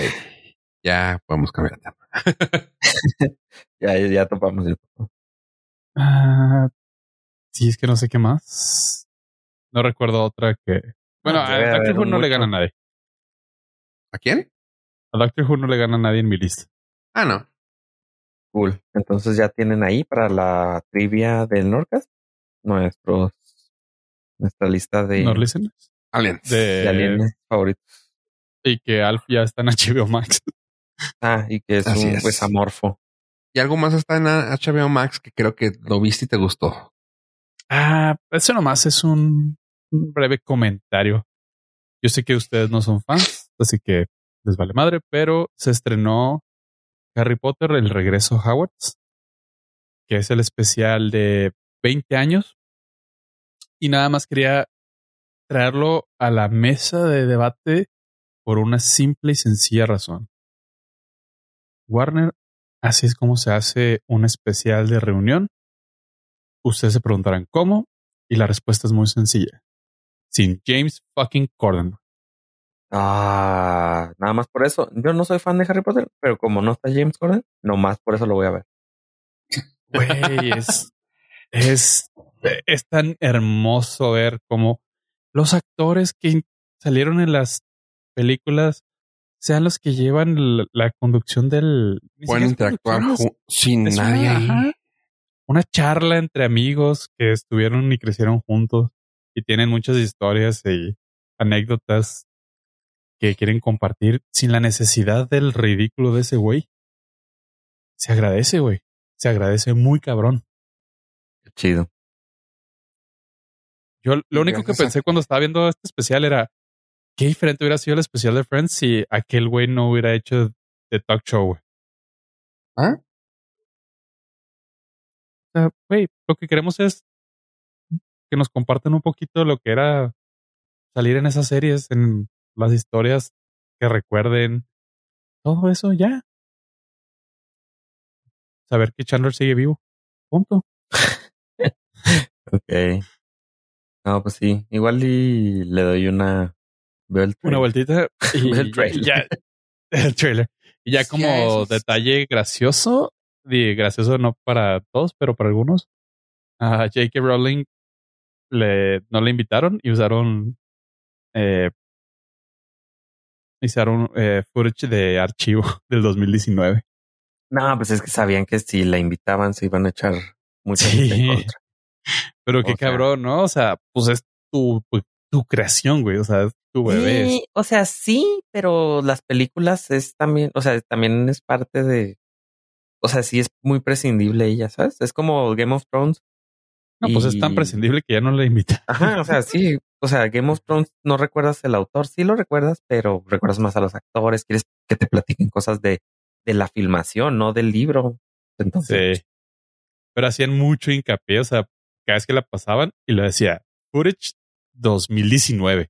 ya podemos cambiar de tema. Ya, ya, ya topamos. ya topamos. Ah, sí, es que no sé qué más. No recuerdo otra que. Bueno, Ah, a Doctor Who no le gana a nadie. ¿A quién? A Doctor Who no le gana a nadie en mi lista. Ah, no. Cool. Entonces ya tienen ahí para la trivia del Norcast nuestros nuestra lista de, ¿No listeners? Aliens. De, de alienes favoritos. Y que Alf ya está en HBO Max. Ah, y que es Así un es. huesamorfo. Y algo más está en HBO Max que creo que lo viste y te gustó. Ah, eso nomás es un, un breve comentario. Yo sé que ustedes no son fans, así que les vale madre, pero se estrenó Harry Potter, El regreso a Hogwarts, que es el especial de 20 años. Y nada más quería traerlo a la mesa de debate por una simple y sencilla razón. Warner, así es como se hace un especial de reunión. Ustedes se preguntarán cómo, y la respuesta es muy sencilla. Sin James fucking Corden. Ah, nada más por eso. Yo no soy fan de Harry Potter, pero como no está James Corden, nomás por eso lo voy a ver. Güey, es, es, es tan hermoso ver cómo los actores que salieron en las películas sean los que llevan la, la conducción del. Pueden interactuar sin es una- nadie ahí. ajá, una charla entre amigos que estuvieron y crecieron juntos y tienen muchas historias y anécdotas que quieren compartir sin la necesidad del ridículo de ese güey. Se agradece, güey. Se agradece muy cabrón. Qué chido. Yo lo único que pensé cuando estaba viendo este especial era qué diferente hubiera sido el especial de Friends si aquel güey no hubiera hecho The Talk Show. güey. ¿Ah? O sea, güey, lo que queremos es que nos compartan un poquito lo que era salir en esas series, en las historias que recuerden todo eso ya. Saber que Chandler sigue vivo. Punto. Ok. No, pues sí. Igual y le doy una. Veo el Una vueltita y El trailer. ya, el trailer. Y ya Ya, como detalle gracioso, y gracioso no para todos, pero para algunos, a J.K. Rowling le, no le invitaron y usaron eh, usaron eh, footage de archivo del 2019. No, pues es que sabían que si la invitaban se iban a echar mucha Sí. gente en contra. Pero qué O sea- cabrón, ¿no? O sea, pues es tu, pues, tu creación, güey. O sea, es tu bebé. Sí, o sea, sí, pero las películas es también, o sea, también es parte de, o sea, sí es muy prescindible ella, ¿sabes? Es como Game of Thrones. No, pues es tan prescindible que ya no le invita. Ajá, o sea, sí. O sea, Game of Thrones no recuerdas el autor, sí lo recuerdas, pero recuerdas más a los actores, quieres que te platiquen cosas de, de la filmación, no del libro. Entonces, Sí. Pero hacían mucho hincapié, o sea, cada vez que la pasaban y lo decía, footage 2019.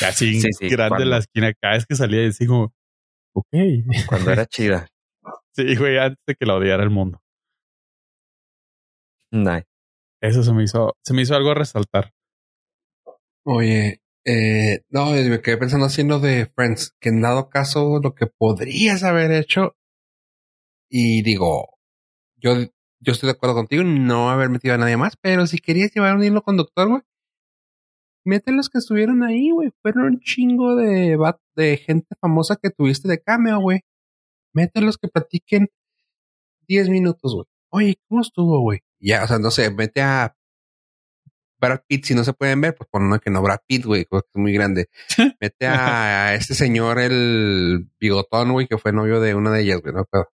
Casi Sí, sí, grande cuando- la esquina. Cada vez que salía y decía como, ok. cuando era chida. Sí, güey, antes de que la odiara el mundo. Nah. Eso se me hizo, se me hizo algo a resaltar. Oye, eh, no, me quedé pensando haciendo de Friends, que en dado caso lo que podrías haber hecho, y digo, yo, yo estoy de acuerdo contigo, no haber metido a nadie más, pero si querías llevar un hilo conductor, güey, mete los que estuvieron ahí, güey, fueron un chingo de, de gente famosa que tuviste de cameo, güey. Mete los que platiquen 10 minutos, güey. Oye, ¿cómo estuvo, güey? Ya, o sea, no sé, mete a Brad Pitt, si no se pueden ver, pues pon uno que no Brad Pitt, güey, porque es muy grande. Mete a, a este señor, el bigotón, güey, que fue novio de una de ellas, güey, no Pero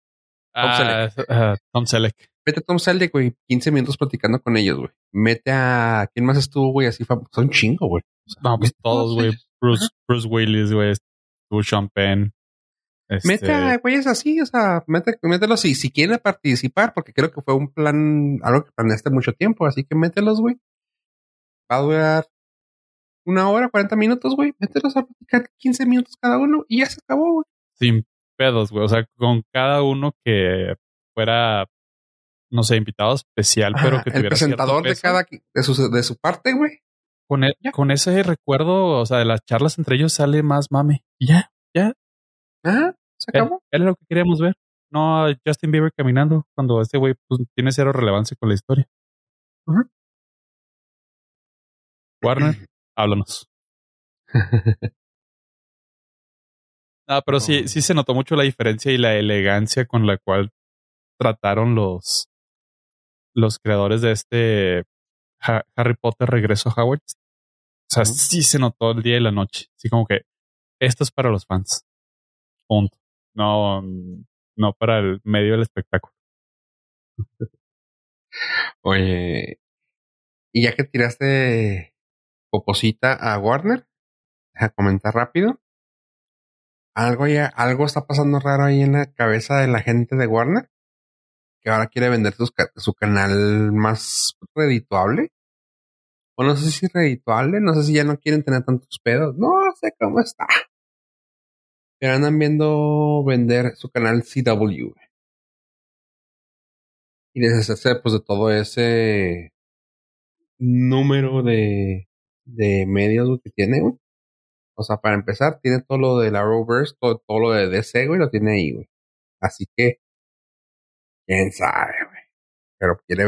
Ah, ah, Tom Selleck. Mete a Tom Selleck, güey, 15 minutos platicando con ellos, güey. Mete a, ¿quién más estuvo, güey? Así famoso, son chingo, güey. O sea, No, pues todos, güey. Bruce, Bruce Willis, güey. Estuvo Sean Penn. Este, Mete a güeyes así, o sea, mete, mételos si, si quieren participar, porque creo que fue un plan, algo que planeaste mucho tiempo, así que mételos, güey. Va a durar una hora, 40 minutos, güey. Mételos a platicar 15 minutos cada uno y ya se acabó, güey. sin pedos, güey. O sea, con cada uno que fuera, no sé, invitado especial, pero que el tuviera cierto presentador de cada, de su, de su parte, güey. Con, e- con ese recuerdo, o sea, de las charlas entre ellos sale más mame. Ya, ya. Ajá, se acabó. era lo que queríamos ver. No a Justin Bieber caminando cuando este güey pues, tiene cero relevancia con la historia. Warner, háblanos. Ah, pero sí, sí se notó mucho la diferencia y la elegancia con la cual trataron los, los creadores de este Ha- Harry Potter Regreso a Hogwarts. O sea, sí se notó el día y la noche. Así como que esto es para los fans. Punto. No, no para el medio del espectáculo. Oye, y ya que tiraste poposita a Warner, a comentar rápido. Algo ya, algo está pasando raro ahí en la cabeza de la gente de Warner, que ahora quiere vender su canal más redituable. O no sé si redituable, no sé si ya no quieren tener tantos pedos. No sé cómo está. Pero andan viendo vender su canal CW. Y deshacerse pues de todo ese número de, de medios que tiene, güey. O sea, para empezar, tiene todo lo de la Arrowverse, todo, todo lo de DC, güey, lo tiene ahí, güey. Así que, quién sabe, güey. Pero quiere.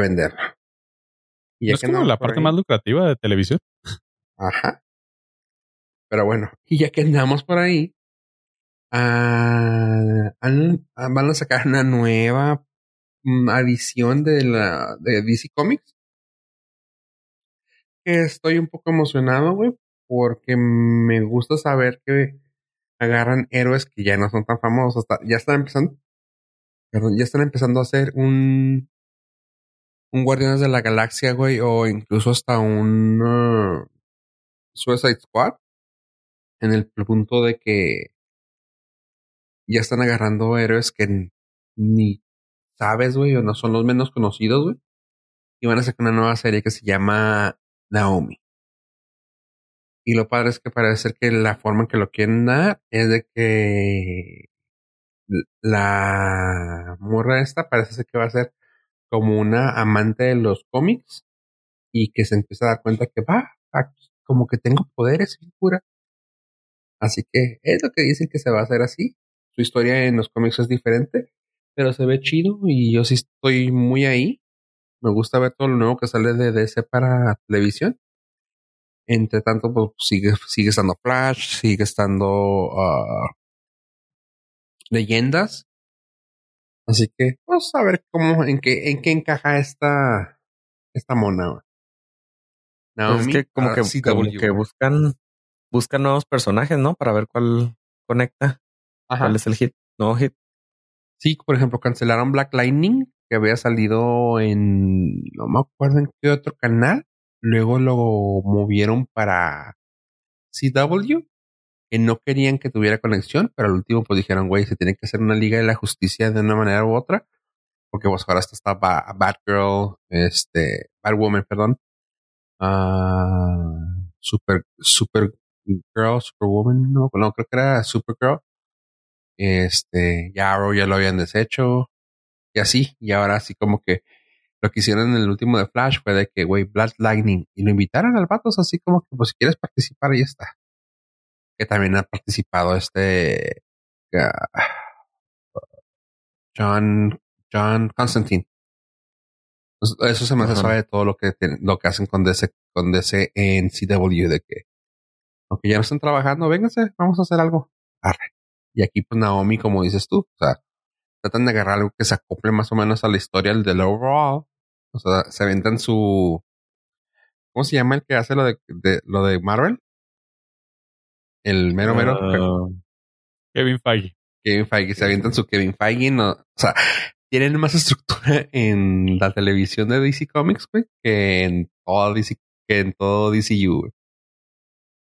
Y ¿No es que como la parte ahí- más lucrativa de televisión? Ajá. Pero bueno, y ya que andamos por ahí, ah, han- ah, van a sacar una nueva mm, edición de la de DC Comics. Que estoy un poco emocionado, güey, porque me gusta saber que agarran héroes que ya no son tan famosos. Hasta- ya están empezando, ya están empezando a hacer un un Guardianes de la Galaxia, güey, o incluso hasta un ah, Suicide Squad en el punto de que ya están agarrando héroes que ni sabes, güey, o no son los menos conocidos, güey. Y van a sacar una nueva serie que se llama Naomi. Y lo padre es que parece ser que la forma en que lo quieren dar es de que la morra esta parece ser que va a ser como una amante de los cómics y que se empieza a dar cuenta que va, aquí como que tengo poderes, figura. Así que es lo que dicen que se va a hacer así. Su historia en los cómics es diferente, pero se ve chido y yo sí estoy muy ahí. Me gusta ver todo lo nuevo que sale de DC para televisión. Entre tanto, pues sigue, sigue estando Flash, sigue estando ah, leyendas. Así que vamos a ver cómo, en qué, en qué encaja esta, esta mona. Pues Naomi es que como que, como que buscan, buscan nuevos personajes, ¿no? Para ver cuál conecta, Ajá. cuál es el hit, nuevo hit. Sí, por ejemplo, cancelaron Black Lightning que había salido en, no me acuerdo en qué otro canal. Luego lo movieron para CW, no querían que tuviera conexión, pero al último pues dijeron, güey, se tiene que hacer una liga de la justicia de una manera u otra, porque pues ahora está, está Batgirl, este, Batwoman, perdón, uh, Super, Super Girl, Superwoman, no, no, creo que era Supergirl. Este, ya Arrow ya lo habían deshecho. Y así, y ahora así como que lo que hicieron en el último de Flash fue de que, güey, Blood Lightning, y lo invitaron al vatos así como que, pues si quieres participar, ahí está. Que también ha participado este uh, John, John Constantine. Eso se me hace suave de todo lo que, lo que hacen con DC, con DC en CW, de que, aunque ya no están trabajando, vénganse, vamos a hacer algo. Arre. Y aquí, pues Naomi, como dices tú, o sea, tratan de agarrar algo que se acople más o menos a la historia del overall. O sea, se aventan su. ¿Cómo se llama el que hace lo de, lo de Marvel? El mero mero. Ah, Kevin Feige. Kevin Feige. Se avientan su Kevin Feige. No, o sea, tienen más estructura en la televisión de DC Comics, güey, que en todo DC, que en todo DCU, güey.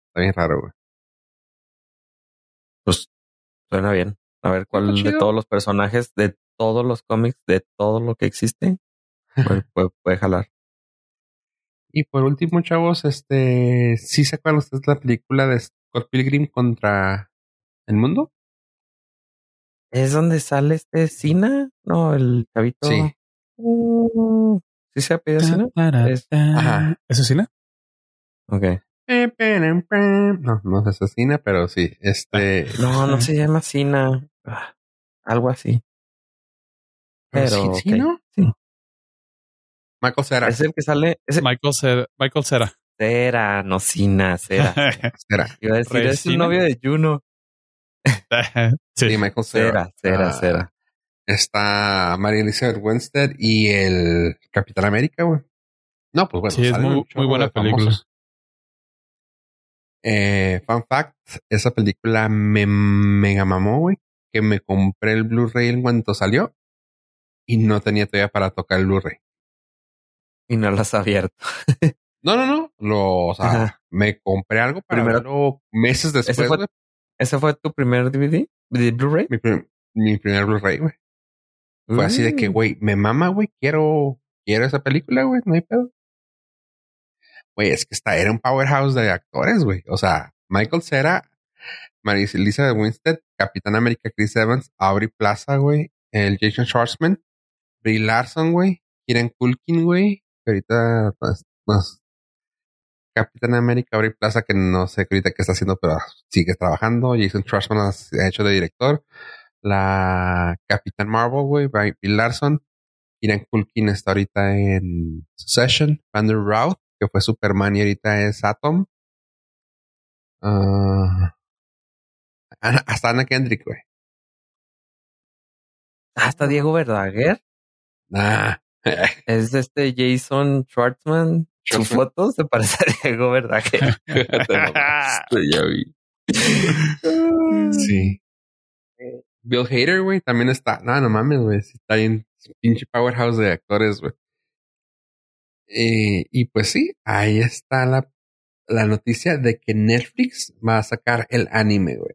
Está bien raro, güey. Pues suena bien. A ver cuál de todos los personajes, de todos los cómics, de todo lo que existe, puede, puede, jalar. Y por último, chavos, este, ¿sí se acuerdan ustedes la película de Scott Pilgrim contra el mundo? ¿Es donde sale este Cina? No, el chavito. Sí. Uh, ¿Sí se apellida Cina? Ajá. ¿Eso es Cina? Ok. No, no se asesina, pero sí. Este. No, no se llama Cina. Ah, algo así. Pero. ¿Sí, no? Sí. Michael Cera. Es el que sale. Michael Cera. Michael Cera. Cera, no Cina, Cera. Cera. Iba a decir, es el novio de Juno. sí. Michael Cera. Cera, Cera, ah, Está María Elizabeth Winstead y el Capitán América, güey. No, pues bueno. Sí, es muy, muy buena película. Eh, fun fact, esa película me mega mamó, güey, que me compré el Blu-ray en cuanto salió y no tenía todavía para tocar el Blu-ray. Y no lo has abierto. no, no, no. Lo, o sea, me compré algo para verlo meses después. ¿Ese fue, ¿Ese fue tu primer DVD? ¿De Blu-ray? Mi, primer Blu-ray, güey. Fue así de que, mm. güey, me mama, güey, quiero, quiero esa película, güey, no hay pedo. Güey, es que está, era un powerhouse de actores, güey. O sea, Michael Cera, Marisa de Winstead, Capitán América Chris Evans, Aubrey Plaza, güey, el Jason Schwartzman, Brie Larson, güey, Kieran Culkin, güey, ahorita, pues, pues, Capitán América, Aubrey Plaza, que no sé ahorita qué está haciendo, pero sigue trabajando. Jason Schwartzman ha hecho de director. La Capitán Marvel, güey, Brie Larson. Kieran Culkin está ahorita en Succession. Andrew Routh, que fue Superman y ahorita es Atom. Uh, hasta Ana Kendrick, güey. Hasta Diego Verdaguer. Nah. es este Jason Schwartzman. Su foto se parece a Diego Verdaguer. ya vi. sí. Bill Hader, güey, también está. No, no mames, güey. Está en pinche powerhouse de actores, güey. Eh, y pues sí, ahí está la, la noticia de que Netflix va a sacar el anime, güey.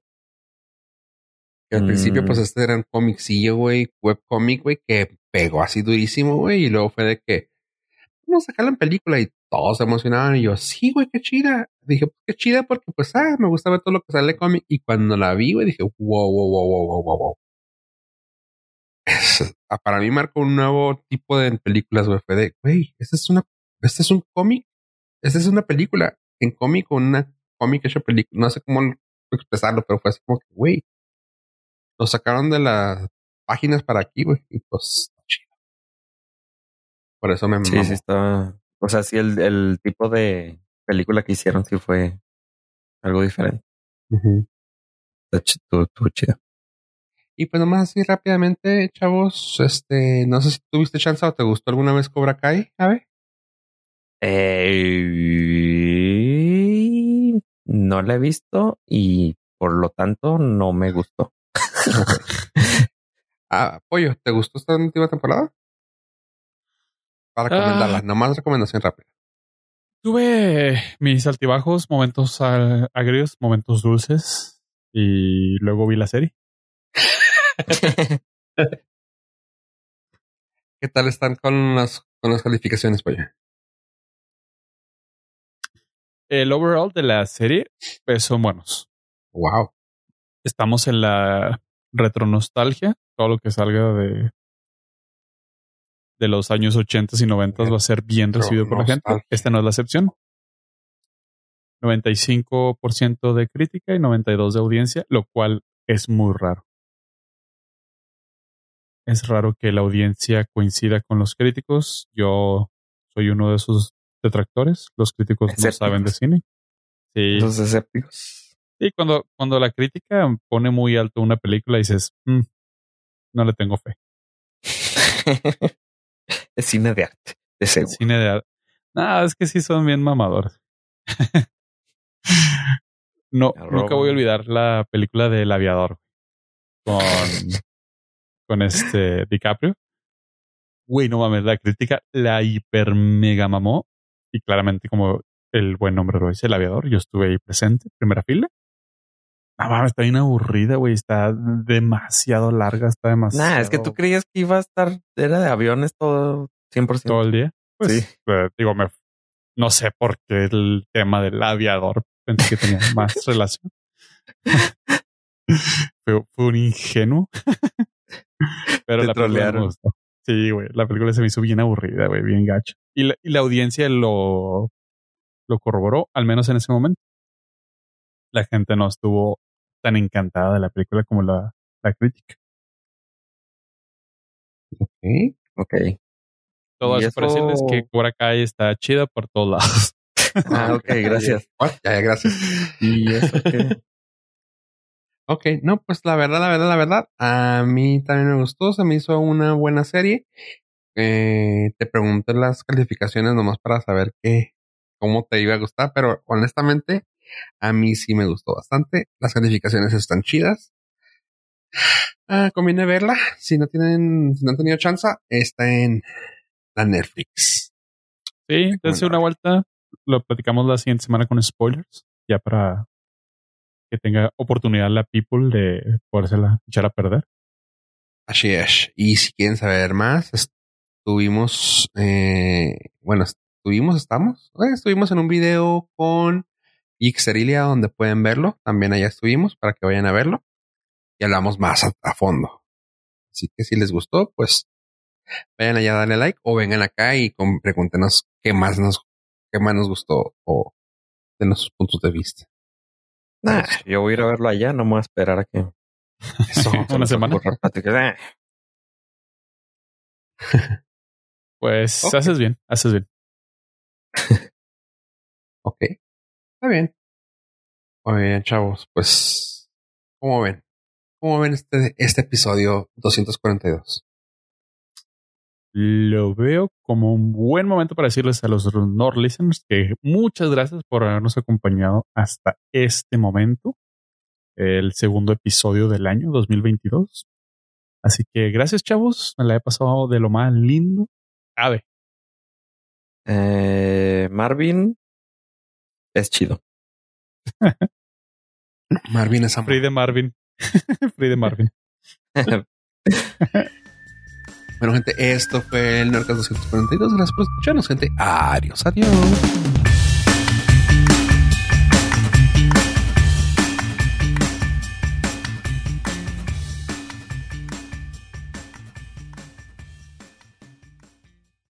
Que al principio, pues, mm. este era un comicillo, güey, webcomic, güey, que pegó así durísimo, güey, y luego fue de que vamos a sacarlo en película y todos se emocionaban y yo, sí, güey, qué chida. Dije, pues qué chida porque, pues, ah, me gusta ver todo lo que sale cómic. Y cuando la vi, güey, dije, wow, wow, wow, wow, wow, wow. Ah, para mí marcó un nuevo tipo de películas, güey. Fue de, güey, esta es una, este es un cómic, esta es una película en cómic o una cómic hecha película. No sé cómo expresarlo, pero fue así como que, güey, lo sacaron de las páginas para aquí, güey. Y pues. Por eso me Sí, sí, está. O sea, sí, el, el tipo de película que hicieron sí fue algo diferente. Uh Estuvo chido. Y pues nomás así rápidamente, chavos, este, no sé si tuviste chance o te gustó alguna vez Cobra Kai, a ver. Eh, no la he visto y por lo tanto no me gustó. ah, Pollo, ¿te gustó esta última temporada? Para recomendarla, ah. nomás recomendación rápida. Tuve mis altibajos, momentos agrios, momentos dulces y luego vi la serie. ¿Qué tal están con las, con las calificaciones, pollo? El overall de la serie pues, son buenos. Wow. Estamos en la retronostalgia. Todo lo que salga de, de los años 80 y 90 va a ser bien recibido por la gente. Esta no es la excepción. 95% de crítica y 92% de audiencia, lo cual es muy raro es raro que la audiencia coincida con los críticos. Yo soy uno de esos detractores. Los críticos no saben de cine. Sí. Los escépticos. Y cuando, cuando la crítica pone muy alto una película, dices, mm, no le tengo fe. cine de arte, de seguro. Cine de arte. No, es que sí son bien mamadores. no, nunca voy a olvidar la película del aviador con con este DiCaprio. Güey, no mames, la crítica la hiper mega mamó. Y claramente, como el buen nombre lo dice, el aviador, yo estuve ahí presente, primera fila. Mames, está bien aburrida, güey. Está demasiado larga, está demasiado. Nah, es que tú creías que iba a estar, era de aviones todo 100%. Todo el día. Pues, sí. Eh, digo, me, no sé por qué el tema del aviador pensé que tenía más relación. fue, fue un ingenuo. Pero la película Sí, güey. La película se me hizo bien aburrida, güey, bien gacha. Y la, y la audiencia lo, lo corroboró, al menos en ese momento. La gente no estuvo tan encantada de la película como la, la crítica. Ok, ok. Todo eso para decirles que Cobra Kai está chida por todos lados. Ah, ok, gracias. ya, gracias. ¿Y eso qué? Ok, no, pues la verdad, la verdad, la verdad, a mí también me gustó, se me hizo una buena serie. Eh, te pregunté las calificaciones nomás para saber qué, cómo te iba a gustar, pero honestamente, a mí sí me gustó bastante. Las calificaciones están chidas. Ah, conviene verla. Si no tienen, si no han tenido chance, está en la Netflix. Sí, dense una vuelta. Lo platicamos la siguiente semana con spoilers, ya para que tenga oportunidad la people de podérsela echar a perder. Así es. Y si quieren saber más, estuvimos, eh, bueno, estuvimos, estamos, eh, estuvimos en un video con Xerilia donde pueden verlo. También allá estuvimos para que vayan a verlo y hablamos más a, fondo. Así que si les gustó, pues vayan allá a darle like o vengan acá y pregúntenos qué más nos, qué más nos gustó o de nuestros puntos de vista. Nah, yo voy a ir a verlo allá, no me voy a esperar a que. Eso, una semana. pues haces bien, haces bien. ok, está bien. Muy bien, chavos. Pues, ¿cómo ven? ¿Cómo ven este, este episodio 242? lo veo como un buen momento para decirles a los Nord listeners que muchas gracias por habernos acompañado hasta este momento, el segundo episodio del año 2022. Así que gracias, chavos. Me la he pasado de lo más lindo. Ave. Eh, Marvin es chido. Marvin es amor. Free de Marvin. Free de Marvin. Bueno, gente, esto fue el Nerdcast 242. Gracias por escucharnos, gente. Adiós, adiós.